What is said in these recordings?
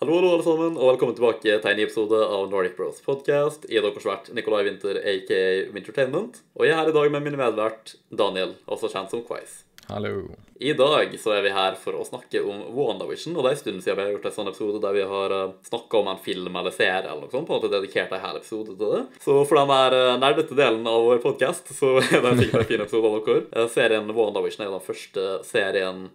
Hallo, hallo, alle sammen, og velkommen tilbake til en ny episode av Nordic Bros podcast. Jeg er deres vert Nikolai Winther, aka Wintertainment. Og jeg er her i dag med min medvert Daniel, også kjent som Quiz. Hallo. I dag så er vi her for å snakke om WandaVision, og det er en stund siden vi har gjort en sånn episode der vi har uh, snakka om en film eller serie eller noe sånt, på en måte dedikert en hel episode til det. Så for den der uh, nerdete delen av vår podcast, så er det sikkert en fin episode av dere. Uh, serien WandaVision er den første serien,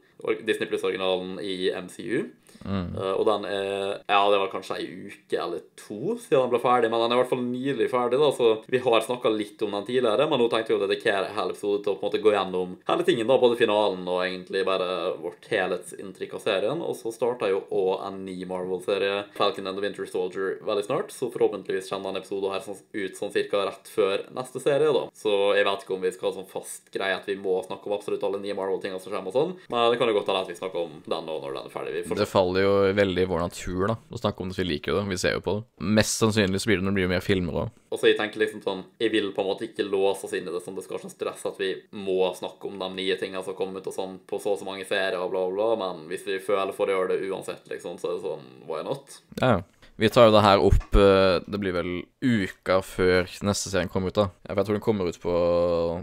Disney Pluss-originalen i MCU. Mm. Uh, og den er Ja, det var kanskje ei uke eller to siden den ble ferdig, men den er i hvert fall nylig ferdig. da, Så vi har snakka litt om den tidligere, men nå tenkte vi å dedikere hele episoden til å på en måte gå gjennom hele tingen, da, både finalen og egentlig bare vårt helhetsinntrykk av serien. Og så starta jo òg en ny Marvel-serie, Falcon and the Winter Soldier, veldig snart. Så forhåpentligvis kommer den episoden her sånn, ut sånn cirka rett før neste serie, da. Så jeg vet ikke om vi skal ha sånn fast greie at vi må snakke om absolutt alle nye Marvel-tingene som kommer og sånn, men det kan jo godt hende at vi snakker om den nå når den er ferdig. Vi får faller jo veldig i vår natur da, å snakke om det, vi liker jo det. Vi ser jo på det. Mest sannsynlig så blir det når det blir mer filmer òg. Og så jeg tenker liksom sånn Jeg vil på en måte ikke låse oss inn i det sånn. det skal være sånn stress at vi må snakke om de nye tingene som kommer ut og sånn på så og så mange serier og bla, bla, bla. Men hvis vi føler for å gjøre det uansett, liksom, så er det sånn Why not? Ja, ja. Vi tar jo det her opp eh, Det blir vel uka før neste serien kommer ut, da. Jeg tror den kommer ut på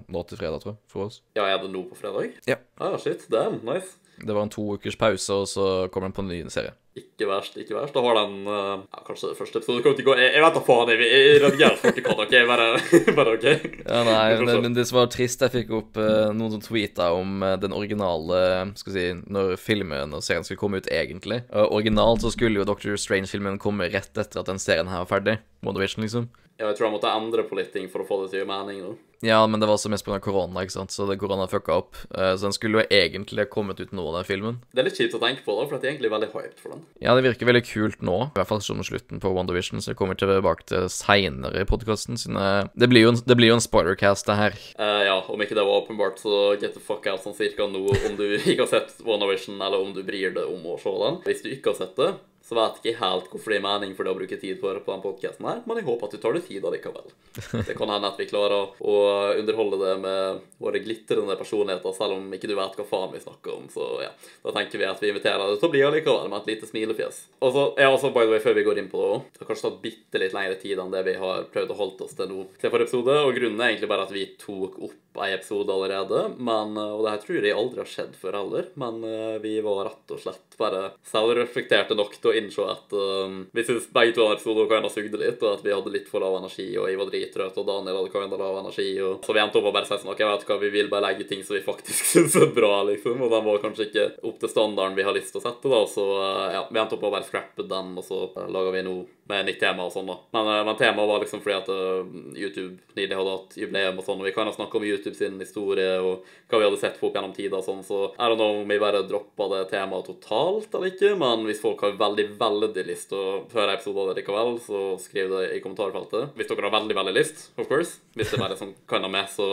nå til fredag, tror jeg, for oss. Ja, er det nå på fredag? Ja. Ah, shit. Damn. Nice. Det var en to ukers pause, og så kommer den på en ny serie. Ikke verst, ikke verst. Da har den uh, ja, Kanskje det første episode kommer til å gå Jeg, jeg vet da faen, jeg, jeg redigerer folk i kan, OK? Bare, bare OK? Ja, nei, men, men det som var trist, jeg fikk opp uh, noen som tweeta om uh, den originale Skal vi si Når filmen og serien skulle komme ut egentlig. Originalt så skulle jo Doctor Strange-filmen komme rett etter at den serien her var ferdig. WandaVision, liksom. Ja, jeg tror jeg måtte endre på litt ting for å få det til mening nå. Ja, men det var også mest pga. korona, ikke sant. Så det korona fucka opp. Så den skulle jo egentlig kommet ut nå, den filmen. Det er litt kjipt å tenke på, da, for jeg er egentlig veldig hyped for den. Ja, det virker veldig kult nå. I hvert fall som slutten på WandaVision, så jeg kommer tilbake til seinere i podkasten. Det, blir jo en- det blir jo en spoilercast, det her. Uh, ja, om ikke det var åpenbart, så get the fuck out sånn cirka nå om du ikke har sett WandaVision, eller om du bryr deg om å se den. Hvis du ikke har sett det, så vet jeg ikke helt hvorfor det er mening for det å bruke tid på på den podcasten her, men jeg håper at du tar deg tid allikevel. Det kan hende at vi klarer å underholde det med våre glitrende personligheter, selv om ikke du vet hva faen vi snakker om, så ja. Da tenker vi at vi inviterer deg til å bli allikevel med et lite smilefjes. Og så, ja, også, by the way, før vi går inn på det også, det har kanskje tatt bitte litt lengre tid enn det vi har prøvd å holde oss til nå til forrige episode, og grunnen er egentlig bare at vi tok opp en episode allerede, men, og det her tror jeg aldri har skjedd før heller, men uh, vi var rett og slett bare selvreflekterte nok til å innse at uh, vi syns begge to episoder kan ha sugde litt, og at vi hadde litt for lav energi, og jeg var drittrøtt, og Daniel hadde kan lav energi, og så vi endte opp med å bare si sånn, ok, jeg vet hva, vi vil bare legge ting som vi faktisk syns er bra, liksom, og den var kanskje ikke opp til standarden vi har lyst til å sette, da, så uh, ja, vi endte opp med å bare scrappe den, og så uh, lager vi noe med nytt tema og sånn, da. Men, uh, men temaet var liksom fordi at YouTube nylig hadde hatt jubileum og sånn, og vi kan jo snakket om YouTube sin historie og hva vi hadde sett på opp gjennom tida og sånn, så er det know om vi bare droppa det temaet totalt eller ikke, men hvis folk har veldig, veldig lyst til å høre det likevel, så skriv det i kommentarfeltet. Hvis dere har veldig, veldig lyst, of course. Hvis det bare er sånn kan ha med, så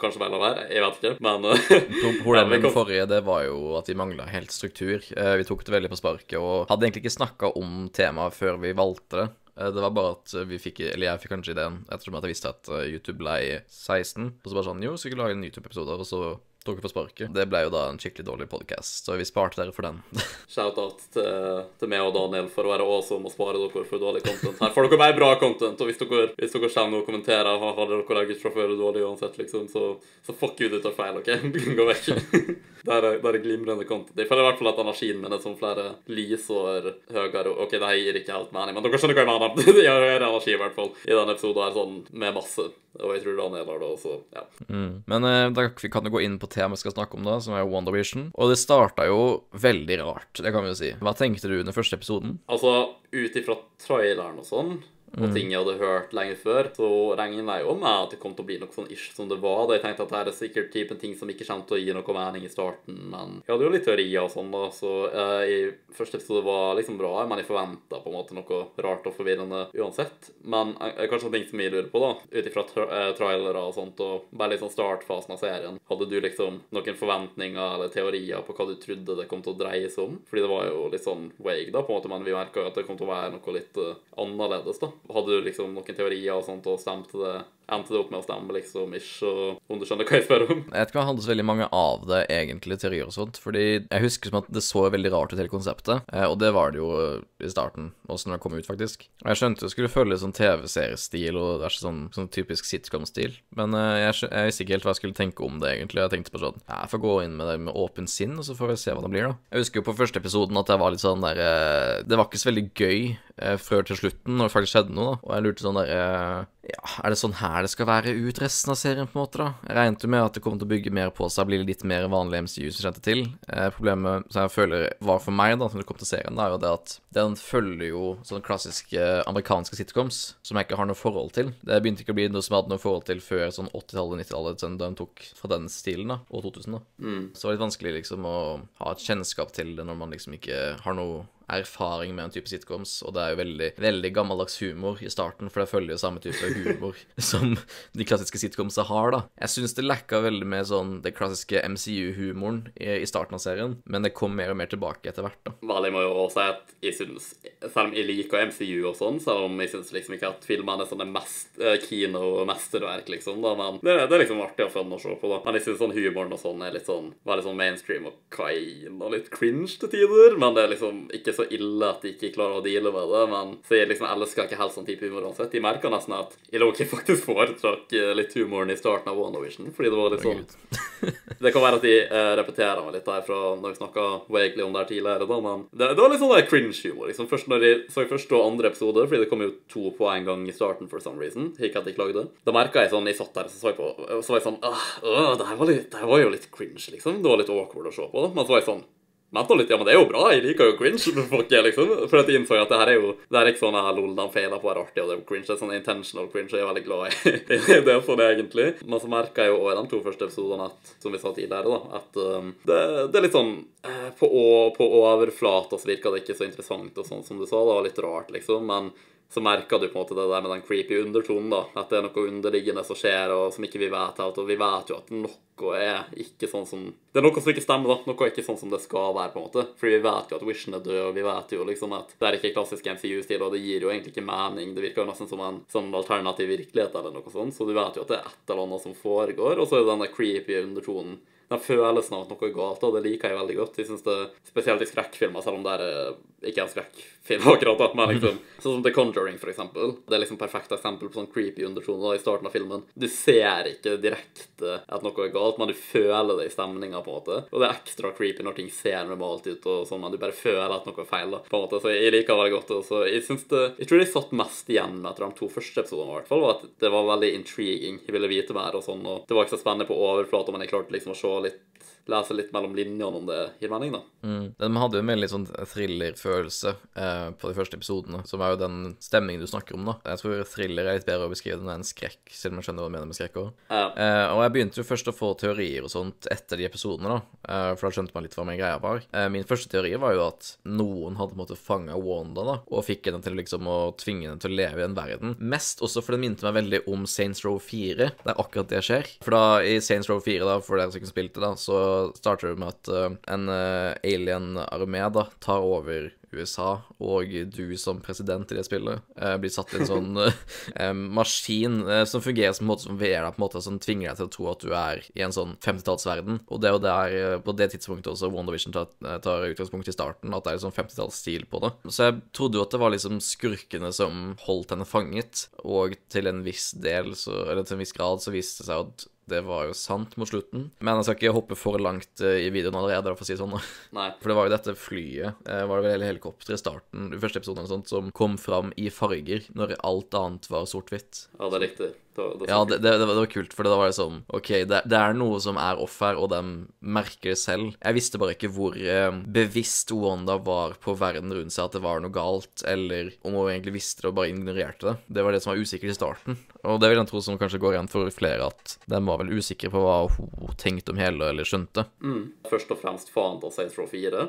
kanskje bare la være. Jeg vet ikke, men Problemet med den forrige det var jo at vi mangla helt struktur. Eh, Vi tok det veldig på sparket og hadde egentlig ikke snakka om temaet før vi valgte det. Eh, Det var bare at vi fikk, eller jeg fikk kanskje ideen ettersom at jeg visste at eh, YouTube ble 16. Og så bare sånn Jo, så skal vi lage en YouTube-episode, og så tok får på sparket. Det ble jo da en skikkelig dårlig podcast, så vi sparte dere for den. Shout-out til, til meg og Daniel for å være awesome og spare dere for dårlig content. Her får dere bare bra content, og hvis dere, hvis dere kommer og kommenterer har dere legget fra før dårlig uansett, liksom, så, så fuck you, du tar feil, OK? Gå vekk. Det er, der er glimrende content. Jeg føler i hvert fall at energien min er sånn flere lysår høyere. OK, det gir ikke helt mening, men dere skjønner hva jeg mener. Jeg har høyere energi i hvert fall i denne episoden her, sånn med masse. Og jeg tror Daniel har det også, ja. Men eh, da kan vi gå inn på temaet vi skal snakke om, da, som er WandaVision. Og det starta jo veldig rart, det kan vi jo si. Hva tenkte du under første episoden? Altså, ut ifra traileren og sånn, og ting jeg hadde hørt lenge før, så regner jeg jo med at det kom til å bli noe sånn ish som det var. Da jeg tenkte at det her er sikkert typen ting som ikke kommer til å gi noe mening i starten, men jeg hadde jo litt teorier og sånn, da, så eh, i første episode var liksom bra, men jeg forventa på en måte noe rart og forvirrende uansett. Men eh, kanskje en ting som jeg lurer på, da, ut ifra tra eh, trailere og sånt, og bare sånn startfasen av serien, hadde du liksom noen forventninger eller teorier på hva du trodde det kom til å dreie seg om? Fordi det var jo litt sånn vague, da, på en måte, men vi merka jo at det kom til å være noe litt eh, annerledes, da. Hadde du liksom noen teorier og sånt, og stemte det endte det opp med å stemme, liksom, ikke, om du skjønner hva jeg spør om. Jeg vet ikke om det så veldig mange av det egentlig, teorier og sånt. Fordi jeg husker som at det så veldig rart ut, hele konseptet. Eh, og det var det jo i starten, også når det kom ut, faktisk. Og jeg skjønte jo skulle følge sånn TV-seriestil og det er sånn, sånn typisk sitcom-stil. Men eh, jeg, jeg visste ikke helt hva jeg skulle tenke om det, egentlig. Jeg tenkte på sånn Jeg får gå inn med det med åpen sinn, og så får vi se hva det blir, da. Jeg husker jo på første episoden at jeg var litt sånn der eh, Det var ikke så veldig gøy eh, før til slutten, når det faktisk skjedde noe, da. Og jeg lurte sånn der eh, Ja, er det sånn her det skal være ut resten av serien, på en måte, da? Jeg regnet jo med at det kom til å bygge mer på seg, bli litt mer vanlig MCU som kjente til. Eh, problemet som jeg føler var for meg, da, som det kom til serien, da, er jo det at den følger jo sånne klassiske amerikanske sitcoms som jeg ikke har noe forhold til. Det begynte ikke å bli noe som jeg hadde noe forhold til før sånn 80-tallet, 90-tallet, sånn da de tok fra den stilen, da, og 2000, da. Så det var litt vanskelig liksom å ha et kjennskap til det når man liksom ikke har noe erfaring med en type sitcoms, og det er jo veldig, veldig gammeldags humor i starten, for det følger jo samme type humor som de klassiske sitcomsa har, da. Jeg syns det lacka veldig med sånn det klassiske MCU-humoren i, i starten av serien, men det kom mer og mer tilbake etter hvert, da. Vel, jeg må jo også si at jeg synes, selv om jeg liker MCU og sånn, selv om jeg synes liksom ikke at filmene er sånne mest uh, kino-mesterverk, liksom, da, men det, det er liksom artig og fun å se på, da. Men jeg synes sånn humoren og sånn er litt sånn, veldig sånn mainstream og kain og litt cringe til tider, men det er liksom ikke så ille at de ikke klarer å deale med det, men så jeg liksom elsker ikke helt sånn type humor uansett. De merker nesten at ikke faktisk foretrakk eh, litt humoren i starten av WandaVision, fordi det var litt sånn det kan være at de eh, repeterer meg litt her fra når vi snakka vaguely om det her tidligere, da, men det, det var litt sånn der cringe-humor. liksom. Først når de så første og andre episode, fordi det kom jo to på en gang i starten for some reason, ikke at de klagde, da merka jeg sånn Jeg satt der så så jeg på, så var jeg sånn åh, det, her var litt, det her var jo litt cringe, liksom. Det var litt awkward å se på, men så var jeg sånn Vent litt, ja, men det er jo bra, jeg liker jo cringe, for fuck jeg, liksom. For at jeg innså at det her er jo Det er ikke sånn her lol, de feiler på være artig, og det er jo cringe. Det er sånn intentional cringe, og jeg er veldig glad i det for det, egentlig. Men så merka jeg jo i de to første episodene, som vi sa tidligere, da, at um, det, det er litt sånn eh, På, å, på overflata så virka det ikke så interessant, og sånn som du sa, det var litt rart, liksom, men så merker du på en måte det der med den creepy undertonen, da. At det er noe underliggende som skjer, og som ikke vi vet helt. Og vi vet jo at noe er ikke sånn som Det er noe som ikke stemmer, da. Noe er ikke sånn som det skal være, på en måte. Fordi vi vet jo at Wishen er død, og vi vet jo liksom at det er ikke klassisk MCU-stil, og det gir jo egentlig ikke mening. Det virker jo nesten som en sånn alternativ virkelighet eller noe sånt, så du vet jo at det er et eller annet som foregår, og så er det den der creepy undertonen den følelsen av at noe er galt, og det liker jeg veldig godt. Jeg synes det, Spesielt i skrekkfilmer, selv om det er eh, ikke er en skrekkfilm akkurat, da, men liksom Sånn som The Conjuring, for eksempel. Det er liksom perfekt eksempel på sånn creepy undertoner i starten av filmen. Du ser ikke direkte at noe er galt, men du føler det i stemninga, på en måte. Og det er ekstra creepy når ting ser normalt ut, og sånn, men du bare føler at noe er feil, da, på en måte. Så jeg liker det veldig godt. Og så jeg synes det Jeg tror jeg satt mest igjen med etter de to første episodene, i hvert fall, var at det var veldig intriguing. Jeg ville vite mer og sånn, og det var ikke så spennende på overflata, men jeg klarte liksom å se litt lese litt mellom linjene om det gir mening, da. Mm. Den hadde jo en veldig sånn thrillerfølelse eh, på de første episodene, som er jo den stemningen du snakker om, da. Jeg tror thriller er litt bedre å beskrive den enn skrekk, selv om jeg skjønner hva du mener med skrekk òg. Ja. Eh, og jeg begynte jo først å få teorier og sånt etter de episodene, da, eh, for da skjønte man litt hva min greia var. Eh, min første teori var jo at noen hadde måte fanga Wanda, da, og fikk henne til liksom å tvinge henne til å leve i en verden. Mest også for den minte meg veldig om Saints Row 4, det er akkurat det skjer. For da, i Saints Row 4, da, for dere som ikke spilte, da, så starter det med at eh, en uh, alien-armé da tar over USA, og du som president i det spillet eh, blir satt i en sånn eh, maskin eh, som fungerer som en måte som VR deg, på en måte som tvinger deg til å tro at du er i en sånn 50-tallsverden. Og det er jo der, eh, på det tidspunktet også WandaVision tar, eh, tar utgangspunkt i starten, at det er sånn 50-tallsstil på det. Så jeg trodde jo at det var liksom skurkene som holdt henne fanget, og til en viss del, så, eller til en viss grad, så viste det seg at det var jo sant mot slutten. Men jeg skal ikke hoppe for langt eh, i videoen allerede, for å si det sånn. Nei. For det var jo dette flyet, eh, var det vel hele helikopteret i starten, i første episode eller sånt, som kom fram i farger når alt annet var sort-hvitt. Ja, det er riktig. Det, da Ja, det, det, det, var, kult, for da var det sånn OK, det, det er noe som er off her, og de merker det selv. Jeg visste bare ikke hvor eh, bevisst Wanda var på verden rundt seg, at det var noe galt, eller om hun egentlig visste det og bare ignorerte det. Det var det som var usikkert i starten. Og det vil jeg tro som kanskje går igjen for flere, at de var vel usikre på hva hun tenkte om hele, eller skjønte. Mm. Først og fremst faen til Saints Row 4.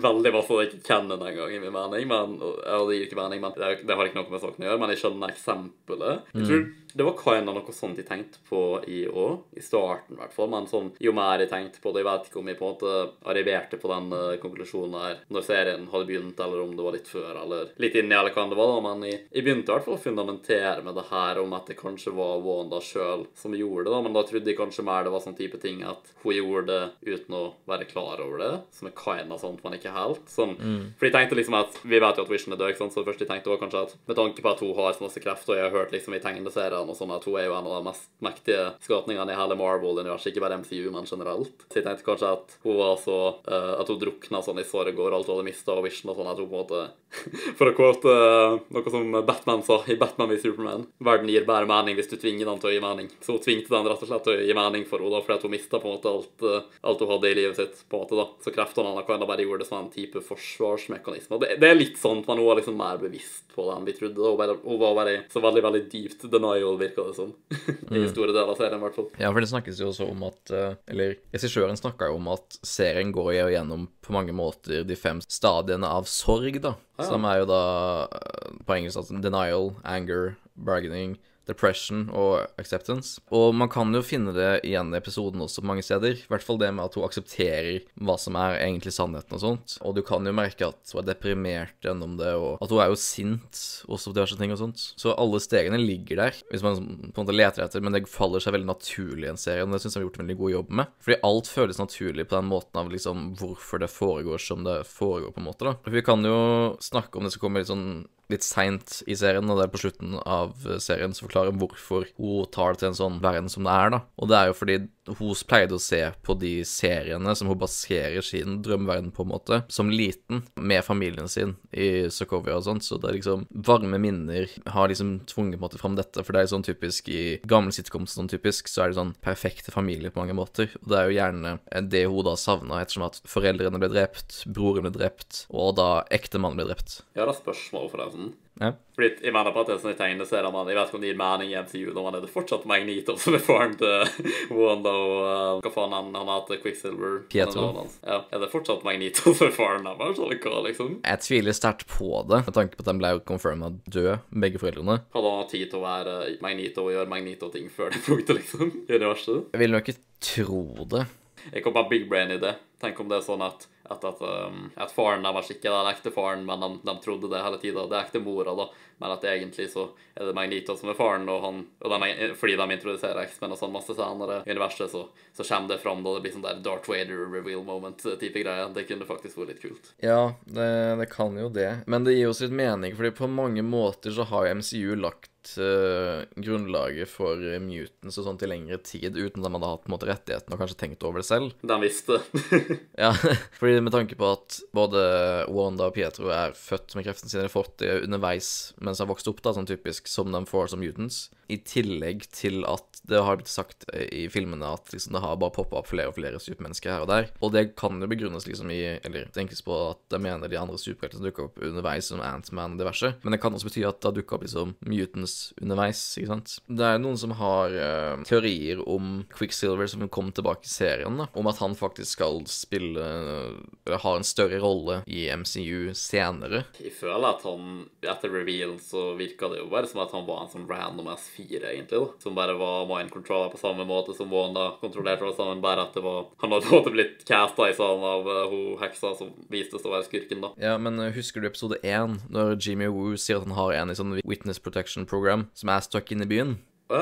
veldig veldig masse jeg ikke kjenner den gang, i min mening. Men, ja, det gir ikke mening, men det har ikke noe med saken å gjøre. Men jeg skjønner eksempelet. Jeg tror det var kinda noe sånt jeg tenkte på i òg, i starten i hvert fall. Men sånn, jo mer jeg tenkte på det, jeg vet ikke om jeg på en måte arriverte på den eh, konklusjonen her når serien hadde begynt, eller om det var litt før, eller litt inni, eller hva det var. da, Men jeg, jeg begynte i hvert fall å fundamentere med det her om at det kanskje var Wanda sjøl som gjorde det, da. Men da trodde jeg kanskje mer det var sånn type ting at hun gjorde det uten å være klar over det, som er kinda sånt, men ikke helt. Sånn, For jeg tenkte liksom at Vi vet jo at Vision er død, ikke sant? så det første jeg tenkte var kanskje at med tanke på at hun har så masse krefter, og jeg har hørt liksom i tegneseriene og sånn at hun er jo en av de mest mektige skapningene i hele Marvel-universet, ikke bare MCU, men generelt. Så jeg tenkte kanskje at hun var så uh, At hun drukna sånn i sorg over alt hun hadde mista, og Vision og sånn, at hun på en måte For å quote uh, noe som Batman sa i Batman v Superman Verden gir bare mening hvis du tvinger den til å gi mening. Så hun tvingte den rett og slett til å gi mening for henne, fordi at hun mista på en måte alt, uh, alt hun hadde i livet sitt. på en måte da. Så kreftene hennes kan bare gjorde det som en type forsvarsmekanisme. Det, det er litt sånn, men hun var liksom mer bevisst på det enn vi trodde. Hun, bare, hun var bare så veldig, veldig dypt denial, virka det som. I store deler av serien, i hvert fall. Ja, for det snakkes jo også om at eh, Eller regissøren snakka jo om at serien går jo gjennom på mange måter de fem stadiene av sorg, da. Som er jo da eh, på engelsk altså denial, anger, bargaining, depression og acceptance. Og man kan jo finne det igjen i episoden også på mange steder. I hvert fall det med at hun aksepterer hva som er egentlig sannheten og sånt. Og du kan jo merke at hun er deprimert gjennom det, og at hun er jo sint også på diverse ting og sånt. Så alle stegene ligger der, hvis man på en måte leter etter, men det faller seg veldig naturlig i en serie, og det syns jeg har gjort en veldig god jobb med. Fordi alt føles naturlig på den måten av liksom hvorfor det foregår som det foregår, på en måte, da. Vi kan jo snakke om det som kommer litt sånn litt seint i serien, og det er på slutten av serien som forklarer hvorfor hun tar det til en sånn verden som det er, da. Og det er jo fordi hun pleide å se på de seriene som hun baserer sin drømmeverden på, en måte, som liten, med familien sin i Sokovia og sånt, så det er liksom Varme minner har liksom tvunget på en måte fram dette, for det er sånn typisk i gamle sitcoms, sånn typisk, så er det sånn perfekte familier på mange måter, og det er jo gjerne det hun da savna, ettersom at foreldrene ble drept, broren ble drept, og da ektemannen ble drept. Jeg har et spørsmål for deg. Sånn. Ja. Fordi det er sånn i tegneserier man, Jeg vet ikke om det gir mening i MCU, da man er det fortsatt Magneto som er faren til Wanda og uh, hva faen han, han heter Quicksilver. Pietro. Ja, er det fortsatt Magneto som er faren deres, eller hva, liksom? Jeg tviler sterkt på det, med tanke på at de ble confirma døde, begge foreldrene. Hadde han hatt tid til å være Magneto og gjøre Magneto-ting før det punktet, liksom? I universet? Jeg vil nok ikke tro det. Jeg kom på big brain i det. Tenk om det er sånn at, at, at, um, at faren deres ikke er den ekte faren, men de, de trodde det hele tida. Det er ekte mora, da. Men at egentlig så er det Magneto som er faren, og, han, og de, fordi de introduserer X-Men og sånn masse senere i universet, så, så kommer det fram da det blir sånn der Darth Vader reveal moment-type greie. Det kunne faktisk vært litt kult. Ja, det, det kan jo det. Men det gir oss litt mening, fordi på mange måter så har jo MCU lagt eh, grunnlaget for eh, mutants og sånn til lengre tid, uten at man hadde hatt på en måte rettigheten og kanskje tenkt over det selv. De visste. Ja, fordi med tanke på at både Wanda og Pietro er født med kreftene sine, eller fått det underveis mens de har vokst opp, da, sånn typisk som de får som mutants, i tillegg til at det har blitt sagt i filmene at liksom det har bare poppa opp flere og flere supermennesker her og der. Og det kan jo begrunnes liksom i Eller tenkes på at de mener de andre superheltene som dukker opp underveis, som Ant-Man og diverse. Men det kan også bety at det har dukka opp liksom mutants underveis, ikke sant. Det er noen som har uh, teorier om Quicksilver som kom tilbake i serien, da. Om at han faktisk skal spille uh, ha en større rolle i MCU senere. Jeg føler at han etter reveal så virka det jo bare som at han var en sånn random S4, egentlig, da. Som bare var mind controller på samme måte som Wanda kontrollerte alle sammen, bare at det var Han hadde måte blitt casta i salen av uh, hun heksa som viste seg å være skurken, da. Ja, men eh, husker du episode én, når Jimmy Woo sier at han har en i sånn Witness Protection Program som er stuck inne i byen? Å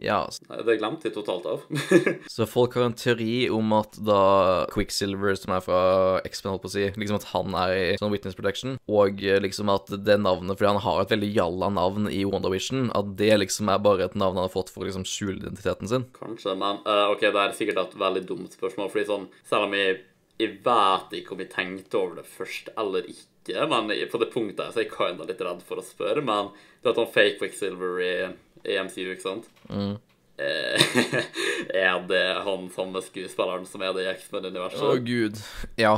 ja. Nei, Det glemte jeg totalt av. så folk har en teori om at da Quicksilver, som er fra X-Men, holdt på å si, liksom at han er i sånn Witness Protection, og eh, liksom at det navnet, fordi han har et veldig jalla navn i WandaVision, at det liksom er bare et navn han har fått for å liksom skjule identiteten sin. Kanskje, men uh, OK, det er sikkert et veldig dumt spørsmål, fordi sånn Selv om jeg, jeg vet ikke om jeg tenkte over det først eller ikke, men på det punktet her så er jeg kinda litt redd for å spørre, men du vet han fake Quicksilver i, i MCU, ikke sant? Mm. er det han samme skuespilleren som er det i X-Men-universet? Å, gud. Ja.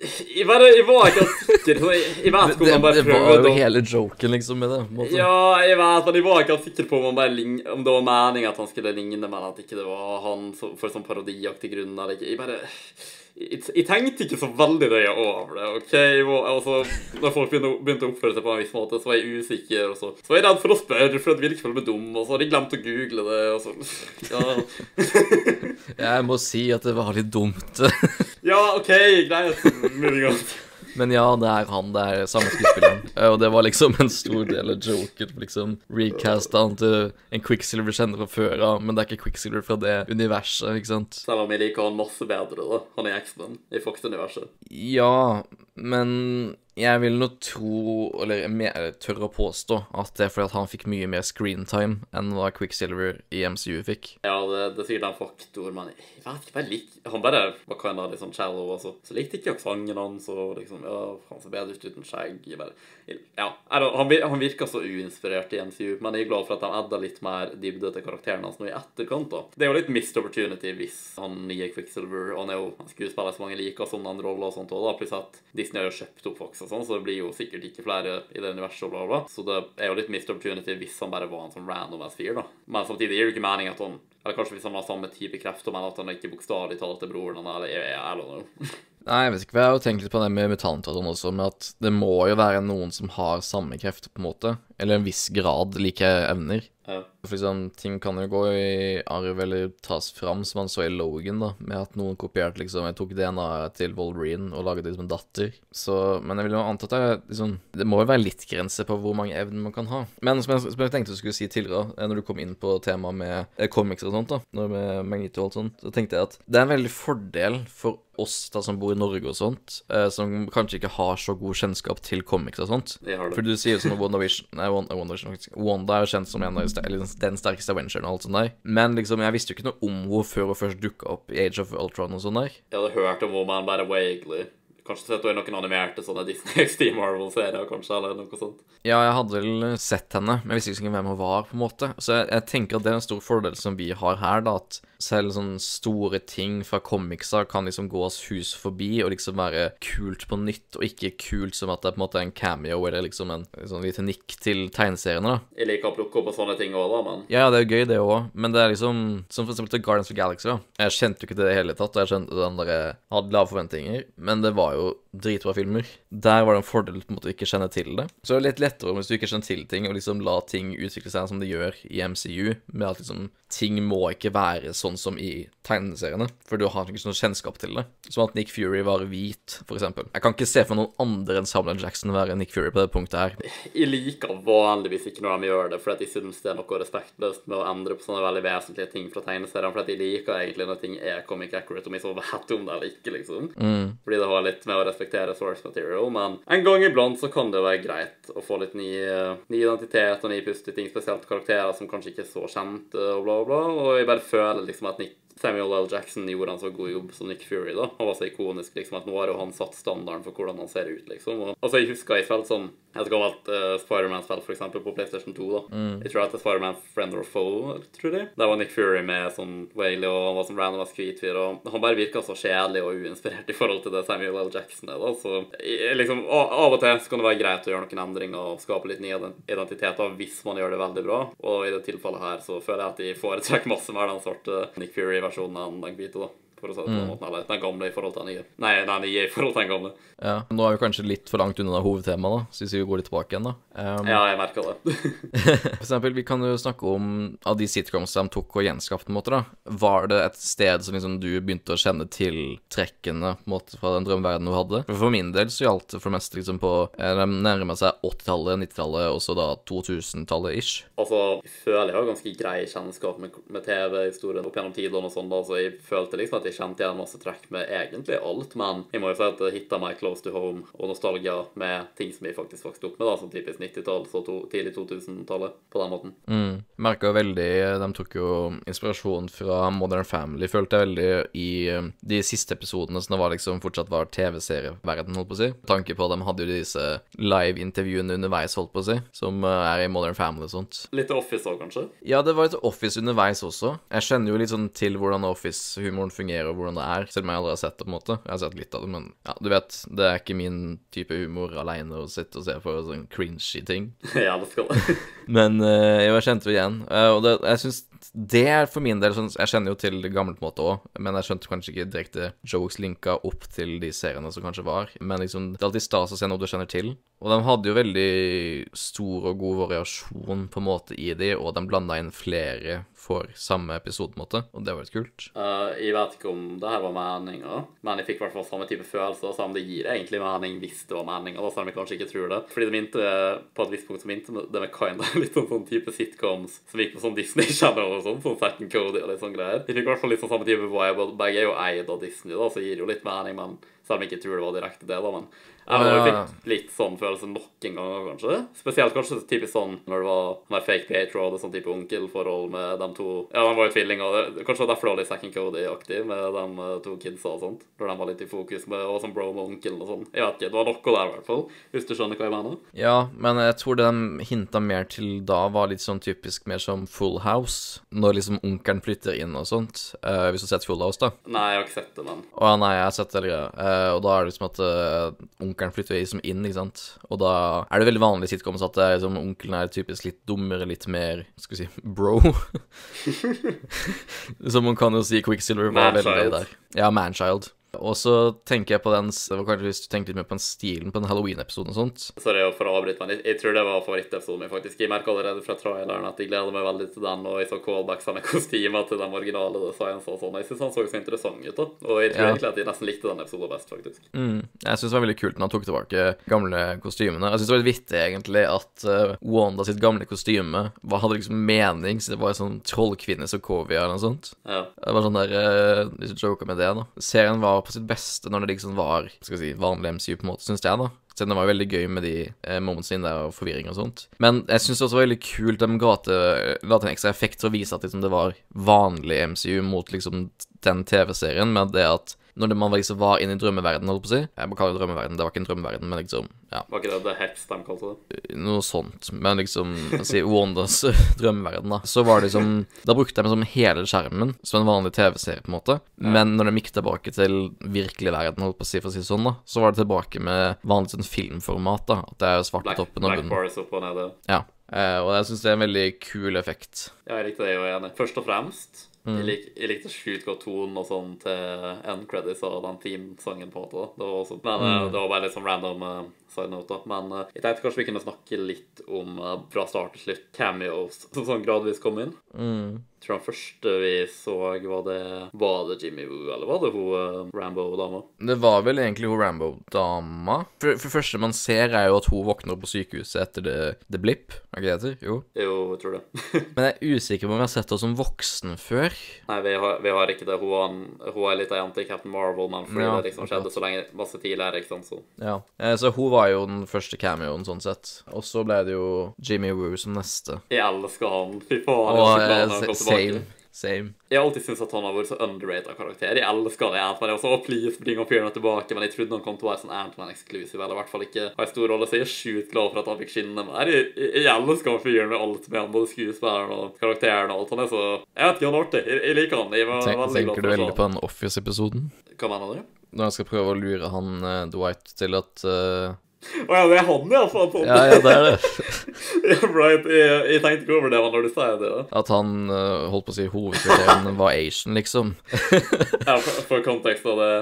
Jeg, bare, jeg var ikke sikker. Jeg, jeg vet ikke om han bare det var prøvde jo hele joken, liksom, med det. på måte. Ja, jeg vet, men jeg var ikke sikker på om, bare om det var meninga at han skulle ligne, men at ikke det var han for sånn parodiaktig grunn. Eller ikke. Jeg bare jeg, jeg tenkte ikke så veldig nøye over det. ok? Og, altså, når folk begynte, å oppføre seg på en viss måte, så var jeg usikker. og så, så var jeg redd for å spørre, for det ville ikke føle meg dum. Og så hadde jeg glemt å google det. og så, ja. Jeg må si at det var litt dumt. ja, OK, greit. Moving on. Men ja, det er han, det er samme skuespilleren. Eh, Og det var liksom en stor del av joken. Liksom recast han til en Quicksilver kjenner fra før av, men det er ikke Quicksilver fra det universet, ikke sant? Selv om jeg liker han masse bedre, da. Han er X-Men i Fox-universet. Ja, men jeg vil nå tro, eller jeg tør å påstå, at det er fordi at han fikk mye mer screentime enn hva Quicksilver i MCU fikk. Ja, det, det er sikkert en faktor, men jeg vet ikke, bare lik, han bare var kind of liksom shallow, altså. Så likte ikke jeg sangen hans, og liksom, ja, han ser bedre ut uten skjegg. Jeg bare, ja, han, han virker så uinspirert i MCU, men jeg er glad for at de edda litt mer dybde til karakteren hans nå i etterkant, da. Det er jo litt missed opportunity hvis han nye Quicksilver, og han er jo skuespiller som mange liker, sånn den roller og sånt også, da, plutselig at Disney har jo kjøpt opp Fox og sånn, så det blir jo sikkert ikke flere i det universet og bla, bla. Så det er jo litt missed opportunity hvis han bare var en sånn random ass fyr, da. Men samtidig gir det ikke mening at han eller kanskje hvis han har samme type krefter, men at han ikke bokstavelig talt er broren hans, eller jeg, jeg, noe. Nei, jeg vet ikke, jeg har jo tenkt litt på det med mutanter og sånn også, med at det må jo være noen som har samme krefter, på en måte, eller en viss grad like evner. Ja. For liksom, ting kan jo gå i arv eller tas fram, som man så i Logan, da, med at noen kopierte liksom Jeg tok DNA-et til Wolverine og laget som en datter. Så Men jeg vil jo anta at det liksom Det må jo være litt grenser på hvor mange evner man kan ha. Men som jeg, som jeg tenkte du skulle si tidligere, eh, når du kom inn på temaet med eh, comics og sånt, da, med Magneto og alt sånt, så tenkte jeg at det er en veldig fordel for oss da som bor i Norge og sånt, eh, som kanskje ikke har så god kjennskap til comics og sånt. For du sier jo sånn WandaVision Nei, Wanda, faktisk. Wanda er jo kjent som en av eller den sterkeste Avengeren og alt sånt der. Men liksom, jeg visste jo ikke noe om henne før hun først dukka opp i Age of Ultron og sånn der. Jeg hadde hørt om henne, men bare vaguely. Kanskje sett henne i noen animerte sånne Disney XD Marvel-serier, kanskje, eller noe sånt. Ja, jeg hadde vel sett henne, men jeg visste ikke hvem hun var, på en måte. Så jeg, jeg tenker at det er en stor fordel som vi har her, da, at selv sånne store ting fra comicser kan liksom gå oss hus forbi og liksom være kult på nytt, og ikke kult som at det er på en måte en cameo eller liksom en sånn liten nikk til tegneseriene, da. Jeg liker å plukke opp på sånne ting òg, da, men Ja, det er jo gøy, det òg, men det er liksom Som for eksempel til Guardians of the Galaxy, da. Jeg kjente jo ikke det i det hele tatt, og jeg skjønte den der, hadde lave forventninger, men det var jo dritbra filmer. Der var det en fordel på en måte å ikke kjenne til det. Så det er litt lettere hvis du ikke kjenner til ting, og liksom la ting utvikle seg som de gjør i MCU, med at liksom ting må ikke være sånn som i tegneseriene, for du har ikke sånn kjennskap til det. Som at Nick Fury var hvit, for eksempel. Jeg kan ikke se for noen andre enn Samuel Jackson være Nick Fury på det punktet her. jeg liker vanligvis ikke når de gjør det, for jeg syns det er noe respektløst med å endre på sånne veldig vesentlige ting fra tegneseriene, for jeg liker egentlig når ting er comic accurate, om jeg så vet om det eller ikke, liksom. Fordi det har litt med å respektere source material, men en gang iblant så kan det være greit å få litt ny, ny identitet og ny pust i ting, spesielt karakterer som kanskje ikke er så kjente og bla, bla, og jeg bare føler liksom at Nick Samuel L. Jackson gjorde en så god jobb som Nick Fury. da. Han var så ikonisk liksom at nå har jo han satt standarden for hvordan han ser ut. liksom. Og, altså, Jeg husker jeg følte sånn et gammelt uh, Spiderman-spill eksempel, på PlayStation 2. da. Jeg tror at det er Spiderman Friend or Foe, tror jeg. Der var Nick Fury med sånn Whaley, og han var sånn random ass hvitfyr. Og han bare virka så kjedelig og uinspirert i forhold til det Samuel L. Jackson er. da. Så jeg, liksom, av og til så kan det være greit å gjøre noen endringer og skape litt nye ident- identiteter hvis man gjør det veldig bra. Og i det tilfellet her så føler jeg at de foretrekker masse mer den svarte Nick Fury-versjonen enn den hvite. da. For å si det på den måten, eller den gamle i forhold til den nye. Nei, den nye i forhold til den gamle. Ja, Nå er vi kanskje litt for langt unna hovedtemaet, da, så hvis vi går litt tilbake igjen, da. Um, Ja, jeg merker det. For eksempel, vi kan jo snakke om av de sitcoms de tok og gjenskapte, på en måte, da. Var det et sted som liksom du begynte å kjenne til trekkene på en måte fra den drømmeverdenen du hadde? For min del så gjaldt det for det meste liksom på eh, De nærmer seg 80-tallet, 90-tallet og så da 2000-tallet ish. Altså, jeg føler jeg har ganske grei kjennskap med, med TV-historien opp gjennom tidene og sånn, da, så jeg følte liksom at jeg kjente igjen masse trekk med egentlig alt, men jeg må jo si at det hitta meg close to home og nostalgia med ting som jeg faktisk vokste opp med, da, som typisk 90-tall, så to, tidlig 2000-tallet, på den måten. Mm. Merka veldig De tok jo inspirasjon fra Modern Family, følte jeg veldig, i eh, de siste episodene som det var liksom fortsatt var TV-serieverden, holdt på å si. Tanke på at de hadde jo disse live-intervjuene underveis, holdt på å si, som eh, er i Modern Family og sånt. Litt Office òg, kanskje? Ja, det var et Office underveis også. Jeg kjenner jo litt sånn til hvordan Office-humoren fungerer, og hvordan det er, selv om jeg aldri har sett det, på en måte. Jeg har sett litt av det, men ja, du vet, det er ikke min type humor aleine å sitte og se på sånn cringy ting. ja, det skal det. Men uh, jo, jeg kjente det igjen. uh, og det, jeg syns det er for min del sånn Jeg kjenner jo til en måte òg, men jeg skjønte kanskje ikke direkte jokes linka opp til de seriene som kanskje var. Men liksom, det er alltid stas å se noe du kjenner til. Og de hadde jo veldig stor og god variasjon på en måte i de, og de blanda inn flere for samme episode, på en måte, og det var litt kult. Uh, jeg vet ikke om det her var meninga, men jeg fikk i hvert fall samme type følelser. Så om det gir egentlig mening hvis det var meninga, selv om jeg kanskje ikke tror det. Fordi det minte på et visst punkt så minte det med kinda litt sånn, sånn type sitcoms som gikk på sånn Disney Channel og sånn, sånn Zack and Cody og litt sånn greier. De fikk i hvert fall litt sånn samme type vibe, og begge er jo eid av Disney, da, så gir det jo litt mening, men selv om jeg ikke tror det var direkte det, da. men jeg Ja. fikk litt sånn følelse nok en gang, kanskje. Spesielt kanskje typisk sånn når det var den fake Pietro hadde sånn type onkelforhold med de to Ja, de var jo tvillinger. Kanskje derfor det var litt Second Cody-aktig med de eh, to kidsa og sånt. Når de var litt i fokus med og sånn bro med onkelen og sånn. Jeg vet ikke, det var noe der i hvert fall. Hvis du skjønner hva jeg mener. Ja, men jeg tror det de hinta mer til da, var litt sånn typisk mer som Full House. Når liksom onkelen flytter inn og sånt. Uh, hvis du har sett Full House, da. Nei, jeg har ikke sett det, men Å nei, jeg har sett det, eller uh, Og da er det liksom at uh, onkelen flytter liksom inn, ikke sant. Og da er det veldig vanlig i sitcoms at liksom, onkelen er typisk litt dummere, litt mer Skal vi si bro. Som man kan jo si Quicksilver var veldig der. Ja, Manchild. Og så tenker jeg på den det var kanskje Hvis du tenkte litt mer på den stilen på den Halloween-episoden og sånt. Sorry for å avbryte, men jeg, jeg tror det var favorittepisoden min, faktisk. Jeg merka allerede fra traileren at jeg gleder meg veldig til den, og jeg så callbacks med kostymer til den originale designs og sånn. Jeg syns han så så interessant ut, da. Og jeg tror Ja. egentlig at jeg nesten likte den episoden best, faktisk. Mm. Jeg syns det var veldig kult når han tok tilbake gamle kostymene. Jeg syns det var litt vittig, egentlig, at uh, Wanda sitt gamle kostyme var, hadde liksom mening, så det var en sånn trollkvinne Sokovia eller noe sånt. Ja. Det var sånn der uh, Hvis du joker med det, da. Serien var på sitt beste når det liksom var skal jeg si, vanlig MCU, på en måte, syns jeg, da. Så det var jo veldig gøy med de eh, momentsene der og forvirring og sånt. Men jeg syns også var veldig kult de ga til en ekstra effekt for å vise at liksom, det var vanlig MCU mot liksom den TV-serien, med det at når det man liksom var inne i drømmeverdenen, holdt på å si Jeg må kalle det drømmeverden, det var ikke en drømmeverden, men liksom Ja, Var ikke det The Hex de kalte det? noe sånt. Men liksom si Wandas drømmeverden, da. Så var det liksom Da brukte de liksom hele skjermen som en vanlig TV-serie, på en måte. Men når de gikk tilbake til virkelig verden, holdt på å si, for å si sånn, da, så var det tilbake med vanlig sånn filmformat, da. At det er svart på Black, toppen og Black bunnen. Bars opp og nede. Ja. Uh, og jeg syns det er en veldig kul effekt. Ja, jeg likte det, jo igjen. Først og fremst Mm. jeg, lik, jeg likte sjukt godt tonen og sånn til end credits og den teamsangen, på en måte. Det var også, men eh, Mm. det var bare litt sånn random eh, side note, da. Men eh, jeg tenkte kanskje vi kunne snakke litt om eh, fra start til slutt cameos som sånn gradvis kom inn. Mm. Jeg tror den første vi så, var det Var det Jimmy Woo, eller var det hun eh, Rambo-dama? Det var vel egentlig hun Rambo-dama. For, for det første man ser, er jo at hun våkner opp på sykehuset etter The, the Blip. Er ikke det det? Jo. Jo, jeg tror det. Men jeg er usikker på om vi har sett henne som voksen før. Nei, vi har, vi har ikke det. Hun, hun er litt ei jente i Captain Marvel, men fordi Ja, det liksom skjedde så lenge masse tidligere, ikke sant, så Ja. Eh, så hun var jo den første cameoen, sånn sett. Og så ble det jo Jimmy Woo som neste. Jeg elsker han. Fy faen. Og var eh, same. Same. Jeg har alltid syntes at han har vært så underrated karakter. Jeg elsker Ant-Man. Jeg var så, «Å, please, bring han fyren tilbake, men jeg trodde han kom til å være sånn Ant-Man-exclusive, eller i hvert fall ikke ha en stor rolle, så jeg er sjukt glad for at han fikk skinne mer. Jeg, jeg, elsker fyren med alt med han, både skuespilleren og karakteren og alt. Han er så Jeg vet ikke, han er artig. Jeg, jeg liker han. Jeg var Tenk, veldig glad tenker du for veldig på den Office-episoden? Hva mener du? Når jeg skal prøve å lure han eh, Dwight til at eh, Å ja, det er han, ja. Faen, faen. Ja, ja, det er det. Right. Jeg, jeg tenkte ikke over det når du sier det. Ja. At han eh, holdt på å si hovedkarakteren var Asian, liksom. Ja, for, for kontekst av det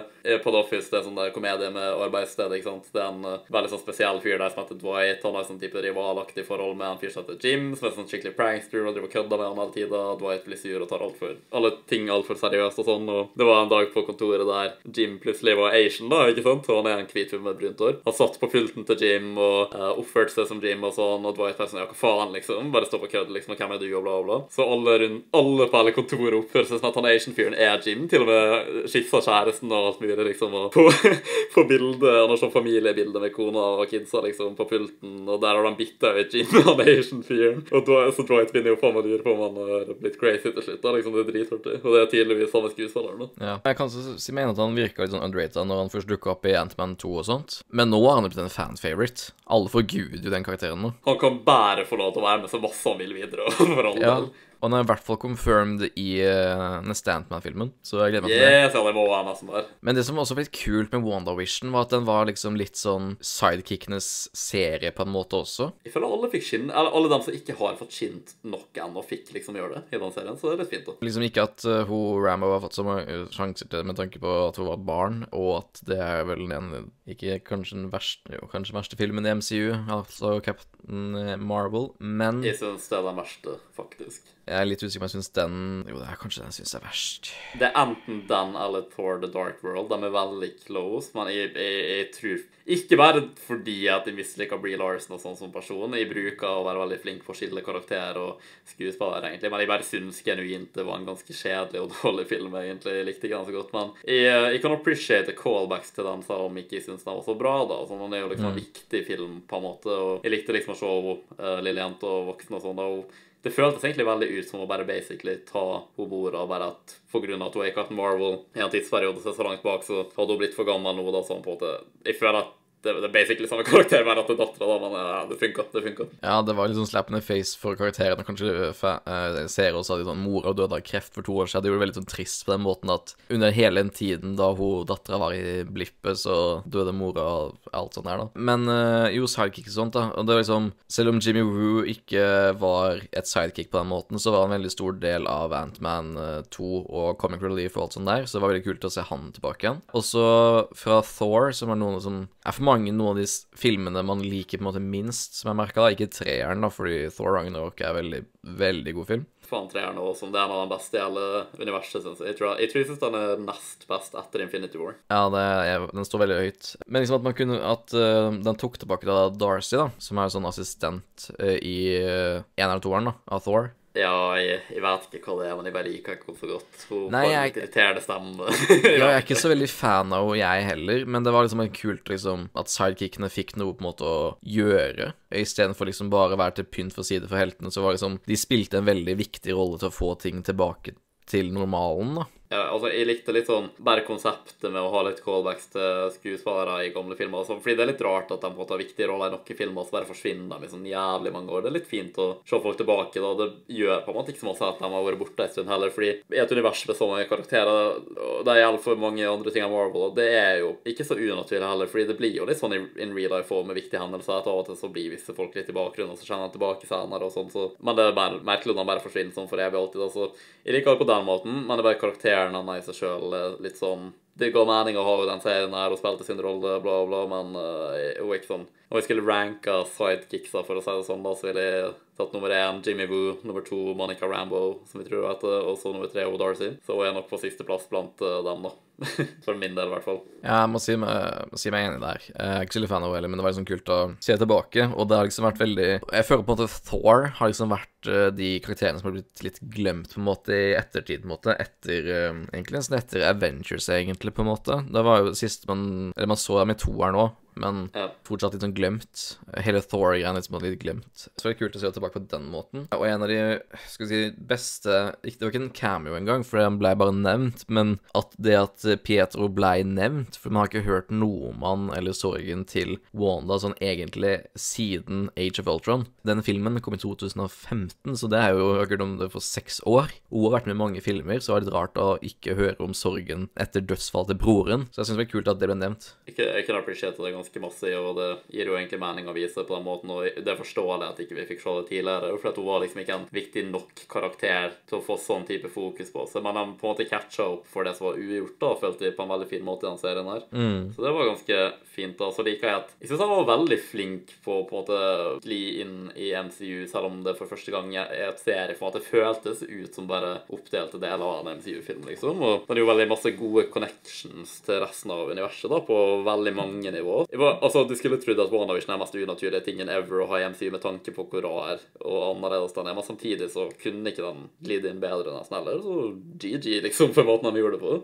på The Office, det er sånn der komedie med arbeidssted. ikke sant. Det er en uh, veldig sånn spesiell fyr der som heter Dwight. Han har sånn type rivalaktig forhold med en fyr som heter Jim, som er sånn skikkelig prankster og driver og kødder med han hele tida. Dwight blir sur og tar alt for, alle ting altfor seriøst og sånn. Og det var en dag på kontoret der Jim plutselig var Asian, da, ikke sant. Og han er en hvit fyr med brunt hår. Han satt på pulten til Jim og uh, oppførte seg som Jim og sånn, og Dwight bare sånn ja, hva faen, liksom. Bare stå på kødd, liksom. Og hvem er du, og bla, bla. Så alle, rundt, alle på hele kontoret oppfører seg som at han Asian-fyren er Jim. Til og med skissa kjæresten og alt mulig, liksom. Og på, på bildet, han har sånn familiebilde med kona og kidsa, liksom, på pulten, og der har de bytta ut med han Asian-fyren. Og da, så Dwight begynner jo faen meg å lure på om han har blitt crazy til slutt. da, liksom, Det er dritartig. Og det er tydeligvis samme skuespiller. da. Ja. Jeg kan så si mene at han virka litt sånn underrated når han først dukka opp i Ant-Man 2 og sånt. Men nå har han blitt en fan-favorite. Alle forguder jo den karakteren nå. Han kan bare få lov til å være med så masse han vil videre. for all Ja. del. Og den er i hvert fall confirmed i uh, neste Ant-Man-filmen, så jeg gleder meg til det. Yes, det må være nesten der. Men det som også var litt kult med WandaVision, var at den var liksom litt sånn sidekickenes serie på en måte også. Jeg føler alle fikk skinn, eller alle dem som ikke har fått skint nok ennå, fikk liksom gjøre det i den serien, så det er litt fint, da. Liksom ikke at uh, hun Rambo har fått så mange sjanser til med tanke på at hun var et barn, og at det er vel den ikke kanskje den verste, jo, kanskje den verste filmen i MCU, altså Captain Marvel, men Jeg syns det er den verste, faktisk. Jeg er litt usikker på om jeg syns den Jo, det er kanskje den jeg syns er verst. Det er enten den eller Thor The Dark World. De er veldig close, men jeg, jeg, jeg tror Ikke bare fordi at jeg misliker Bree Larsen og sånn som person. Jeg bruker å være veldig flink på å skille karakter og skuespiller, egentlig, men jeg bare syns genuint det var en ganske kjedelig og dårlig film, egentlig. Jeg likte ikke den så godt, men jeg, jeg kan appreciate callbacks til den, selv om jeg ikke syns den var så bra, da. Sånn, den er jo liksom en viktig film, på en måte, og jeg likte liksom å se henne, uh, lille jente og voksen og sånn. da, og det føltes egentlig veldig ut som å bare basically ta henne bordet, og bare at pga. at hun ikke har hatt Marvel i en tidsperiode så langt bak, så hadde hun blitt for gammel nå, da, sånn på en måte Jeg føler at det, det er basically samme karakter, bare at det er dattera, da, men ja, det funka. Det funka. Ja, det var litt sånn slap in the face for karakterene. Kanskje uh, ser også at sånn, mora døde av kreft for to år siden. Det gjorde det veldig sånn trist på den måten at under hele den tiden da hun dattera var i blippet, så døde mora og alt sånt der, da. Men uh, jo, sidekick og sånt, da. Og det var liksom Selv om Jimmy Woo ikke var et sidekick på den måten, så var han en veldig stor del av Antman uh, 2 og Comic Relief og alt sånt der, så det var veldig kult å se han tilbake igjen. Og så fra Thor, som er noen som er for mange noen av de filmene man liker på en måte minst, som jeg merka. Ikke treeren, da, fordi Thor Ragnarok er veldig, veldig god film. Faen, treeren òg, som det er en av de beste i hele universet, syns jeg. Jeg tror jeg, tror jeg synes den er nest best etter Infinity War. Ja, det er, den står veldig høyt. Men liksom at man kunne At uh, den tok tilbake da Darcy, da, som er sånn assistent uh, i uh, en eller toeren, da, av Thor. Ja, jeg, jeg, vet ikke hva det er, men jeg bare liker ikke henne så godt. Hun Nei, jeg- irriterende stemme. Ja, jeg er ikke så veldig fan av henne, jeg heller, men det var liksom en kult liksom at sidekickene fikk noe på en måte å gjøre. Istedenfor liksom bare å være til pynt for side for heltene, så var liksom De spilte en veldig viktig rolle til å få ting tilbake til normalen, da. Ja, altså, jeg likte litt sånn bare konseptet med å ha litt callbacks til skuespillere i gamle filmer. Altså, fordi det er litt rart at de på en måte har viktige roller i noen filmer, og så bare forsvinner de i sånn jævlig mange år. Det er litt fint å se folk tilbake. da. Det gjør på en måte ikke så masse at de har vært borte en stund heller, fordi i et univers med så mange karakterer, og det gjelder for mange andre ting enn Marvel, og det er jo ikke så unaturlig heller, fordi det blir jo litt sånn in real life òg, med viktige hendelser, at av og til så blir visse folk litt i bakgrunnen, og så kjenner de tilbake senere og sånn, så Men det er merkelig når de bare forsvinner sånn for evig alltid. altså, Jeg liker det på den måten, men det er bare karakteren er i seg sjøl litt sånn Det ga mening å ha jo den serien her og spilte sin rolle, bla, bla, men uh, hun er ikke sånn Om jeg skulle ranka sidekicksa, for å si det sånn, da, så ville jeg tatt nummer én Jimmy Woo, nummer to Monica Rambo, som vi tror heter, og så nummer tre Owe Darcy. Så er nok på sisteplass blant uh, dem, da. for min del, i hvert fall. Ja, jeg må si meg, si meg enig der. Jeg er ikke så veldig fan av henne men det var liksom kult å se tilbake. Og det har liksom vært veldig Jeg føler på en måte Thor har liksom vært eh, de karakterene som har blitt litt glemt på en måte i ettertid, på en måte. Etter eh, Egentlig nesten etter Avengers, egentlig, på en måte. Det var jo sist man Eller man så dem i toeren òg. Men Ja. fortsatt litt sånn glemt. Hele Thor-greiene liksom litt glemt. Så det er kult å se tilbake på den måten. Og en av de skal vi si, beste Det var ikke en cameo engang, for han ble bare nevnt. Men at det at Pietro ble nevnt For man har ikke hørt noe om han eller sorgen til Wanda sånn egentlig siden Age of Ultron. Denne filmen kom i 2015, så det er jo akkurat om det for seks år. Hun har vært med i mange filmer, så er det rart å ikke høre om sorgen etter dødsfallet til broren. Så jeg syns det var kult at det ble nevnt. Jeg kan appreciate det ganske masse, og det gir jo egentlig mening å vise på den måten. Og det er forståelig at ikke vi fikk se det tidligere, for at hun var liksom ikke en viktig nok karakter til å få sånn type fokus på seg. Men de på en måte catcha opp for det som var ugjort, da, følte jeg på en veldig fin måte i den serien her. Så det var ganske fint. da. Så liker jeg at Jeg syns han var veldig flink på på en måte gli inn i MCU, selv om det for første gang er et serie for at det føltes ut som bare oppdelte deler av en MCU-film, liksom. Og det er jo veldig masse gode connections til resten av universet, da, på veldig mange nivåer. Var, altså, Du skulle trodd at WandaVision er den mest unaturlige tingen ever å ha i MCU med tanke på hvor rar og annerledes den er, men samtidig så kunne ikke den glide inn bedre nesten heller. Så GG, liksom, for måten de gjorde det på.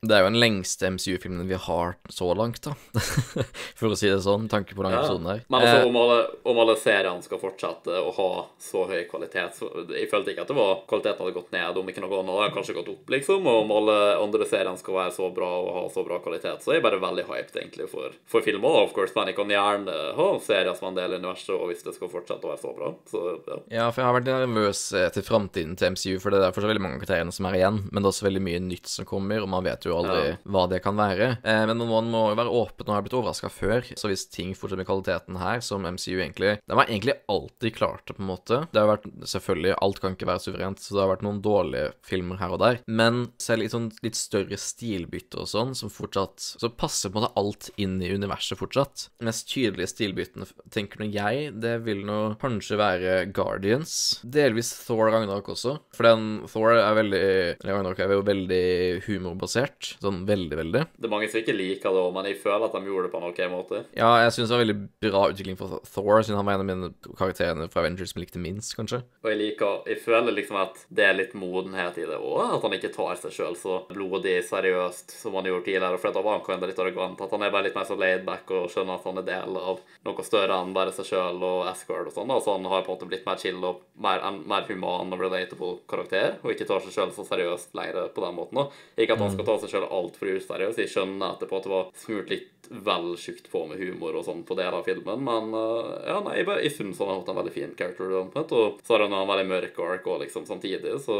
Det er jo den lengste MCU-filmen vi har så langt, da. For å si det sånn, tanke på den episoden her. Men altså, Eh, om alle, om alle seriene skal fortsette å ha så høy kvalitet så Jeg følte ikke at det var kvaliteten hadde gått ned, om ikke noe annet hadde kanskje gått opp, liksom. Og om alle andre seriene skal være så bra og ha så bra kvalitet, så er jeg bare veldig hyped egentlig for, for film òg, of course. Men jeg kan gjerne ha serier som en del av universet, og hvis det skal fortsette å være så bra, så ja. Ja, for jeg har vært nervøs eh, til framtiden til MCU, for det er fortsatt veldig mange av karakterene som er igjen, men det er også veldig mye nytt som kommer, og man vet jo aldri Ja. hva det kan være. Eh, men man må jo være åpen, og har blitt overraska før, så hvis ting fortsetter med kvaliteten her, som MCU egentlig De har egentlig alltid klart det, på en måte. Det har vært Selvfølgelig, alt kan ikke være suverent, så det har vært noen dårlige filmer her og der, men selv i sånn litt større stilbytte og sånn, som fortsatt Så passer på en måte alt inn i universet fortsatt. De mest tydelige stilbyttene, tenker nå jeg, det vil nå kanskje være Guardians. Delvis Thor Ragnarok også, for den Thor er veldig Ragnarok er jo veldig humorbasert. Sånn veldig, veldig. Det er mange som ikke liker det men jeg føler at de gjorde det på en ok måte. Ja, jeg syns det var veldig bra utvikling for Thor, siden han var en av mine karakterene fra Avengers som jeg likte minst, kanskje. Og jeg liker Jeg føler liksom at det er litt modenhet i det òg. At han ikke tar seg sjøl så blodig seriøst som han gjorde tidligere. For da var han kanskje litt arrogant. At han er bare litt mer så laidback og skjønner at han er del av noe større enn bare seg sjøl og Asgard og sånn. Altså han har på en måte blitt mer chill og mer, mer human og relatable karakter. Og ikke tar seg sjøl så seriøst lenger på den måten. Ikke at han skal ta seg sjøl altfor useriøst. Jeg skjønner etterpå at det var smurt litt vel tjukt på med humor og sånn på deler av filmen, men uh, ja, nei, jeg, bare- jeg syns han har hatt en veldig fin character development, og så har han en veldig mørk ark òg, liksom, samtidig, så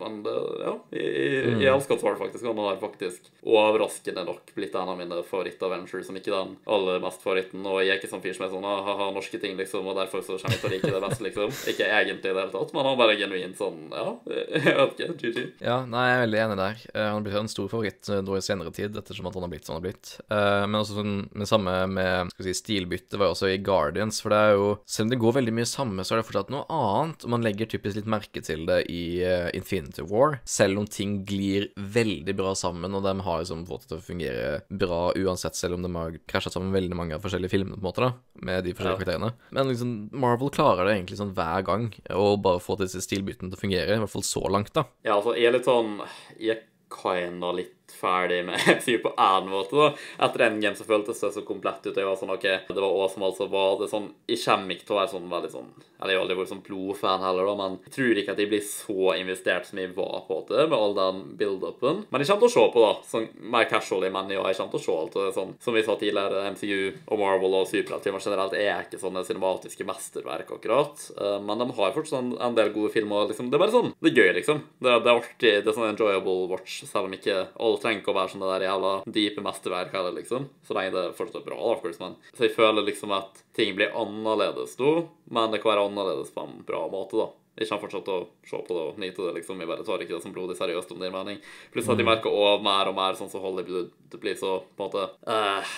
Men det, ja, jeg, jeg, jeg elsker Thor, faktisk. Han har faktisk overraskende nok blitt en av mine favoritt-Avengers, som ikke den aller mest favoritten, og jeg er ikke sånn fyr som er sånn ha-ha, norske ting, liksom, og derfor så kommer jeg til å like det best, liksom. Ikke egentlig i det hele tatt, men han er bare genuint sånn, ja, jeg vet ikke, GG. Ja, nei, jeg er veldig enig der. Eh, han blitt en stor favoritt eh, nå i senere tid, ettersom at han har blitt som han har blitt. Eh, men også sånn, det samme med skal vi si, stilbytte var også i Guardians, for det er jo Selv om det går veldig mye samme, så er det fortsatt noe annet, og man legger typisk litt merke til det i eh, Infinity War, selv om ting glir veldig bra sammen, og de har liksom fått det til å fungere bra uansett, selv om de har krasja sammen veldig mange av forskjellige filmene, på en måte, da, med de forskjellige karakterene. Men liksom, Marvel klarer det egentlig sånn hver gang, å bare få disse stilbyttene til å fungere, i hvert fall så langt, da. Ja, altså, jeg er litt sånn Jeg kinda litt ferdig med MCU på én måte, da. Etter Endgame så føltes det så komplett ut. Jeg var sånn, ok, det var awesome, altså var det sånn Jeg kommer ikke til å være sånn veldig sånn Eller jeg har aldri vært sånn blodfan heller, da, men jeg tror ikke at jeg blir så investert som jeg var på det, med all den build-upen. Men jeg kommer til å se på, da. Sånn mer casually, men ja, jeg kommer til å se alt. Og det er sånn, som vi sa tidligere, MCU og Marvel og superheltfilmer generelt er ikke sånne cinematiske mesterverk, akkurat. Eh, Men de har fortsatt en, en del gode filmer. Liksom. Det er bare sånn Det er gøy, liksom. Det, det er artig. Det er sånn enjoyable watch, selv om ikke alle trenger ikke å være sånn det der jævla dype mesterverk heller, liksom. Så lenge det fortsatt er bra, of course. Men så jeg føler liksom at ting blir annerledes nå, men det kan være annerledes på en bra måte, da. Jeg kommer fortsatt til å se på det og nyte det, liksom. Jeg bare tar ikke det som blodig seriøst, om det gir mening. Pluss at jeg merker òg mer og mer sånn som Hollywood det blir så på en måte uh,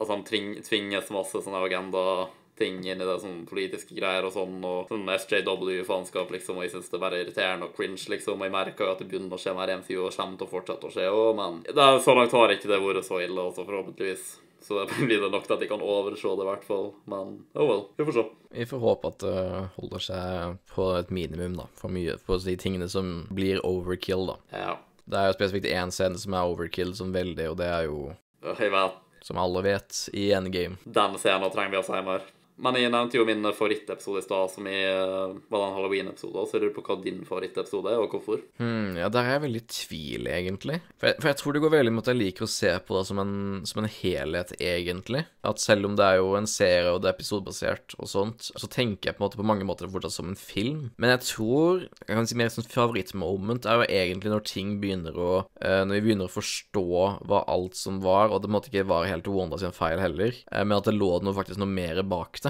Altså, han tvinges masse sånne agenda-ting inn i det, sånn politiske greier og sånn, og sånn SJW-faenskap, liksom, og jeg syns det er bare irriterende og cringe, liksom, og jeg merker jo at det begynner å skje mer i MCU, og kommer til å fortsette å skje òg, men det så langt har ikke det vært så ille, altså, forhåpentligvis. Så det blir det nok til at jeg kan overse det, i hvert fall. Men oh well, vi får se. Vi får håpe at det holder seg på et minimum, da. For mye på de tingene som blir overkill, da. Ja. Det er jo spesifikt én scene som er overkill som veldig, og det er jo, Jeg vet som alle vet, i endgame. Den scenen trenger vi oss hjemme. Men jeg nevnte jo min favorittepisode i stad, som i, eh, var den halloween-episoden. Så lurer på hva din favorittepisode er, og hvorfor. Hmm, ja, der er jeg veldig i tvil, egentlig. For jeg, for jeg tror det går veldig mot at jeg liker å se på det som en, som en helhet, egentlig. At selv om det er jo en serie, og det er episodebasert og sånt, så tenker jeg på en måte på mange måter fortsatt som en film. Men jeg tror jeg kan si mer sånn favorittmoment er jo egentlig når ting begynner å eh, Når vi begynner å forstå hva alt som var, og det måtte ikke være helt Wanda sin feil heller, eh, men at det lå noe, faktisk noe mer bak det.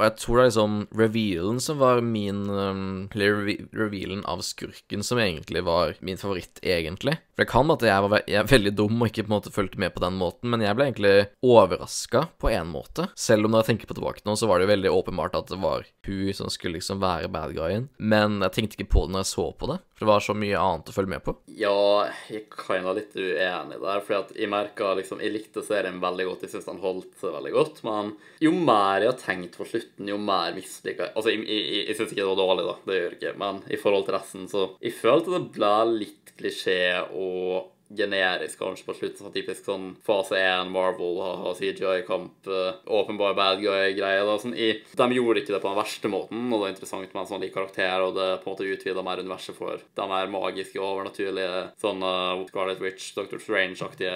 Og jeg tror det er liksom revealen som var min um, Eller revealen av skurken som egentlig var min favoritt, egentlig. For det kan være at jeg var ve jeg veldig dum og ikke på en måte fulgte med på den måten, men jeg ble egentlig overraska på en måte. Selv om når jeg tenker på tilbake nå, så var det jo veldig åpenbart at det var hun som skulle liksom være bad guyen. Men jeg tenkte ikke på det når jeg så på det, for det var så mye annet å følge med på. Ja, jeg kan være litt uenig der. fordi at jeg merka liksom Jeg likte serien veldig godt. Jeg syns den holdt veldig godt. Men jo mer jeg har tenkt på slutten, jo mer misliker Altså, jeg, jeg, jeg syns ikke det var dårlig, da. Det gjør jeg ikke. Men i forhold til resten, så Jeg følte det ble litt klisjé og generisk kanskje på slutten. Sånn typisk sånn fase 1 Marvel, ha CGI-kamp, åpenbar bad guy-greie. da, sånn i, De gjorde ikke det på den verste måten, og det er interessant med en sånn lik karakter, og det på en måte utvida mer universet for de mer magiske, overnaturlige, sånn uh, Scarlet Witch, Doctor Strange-aktige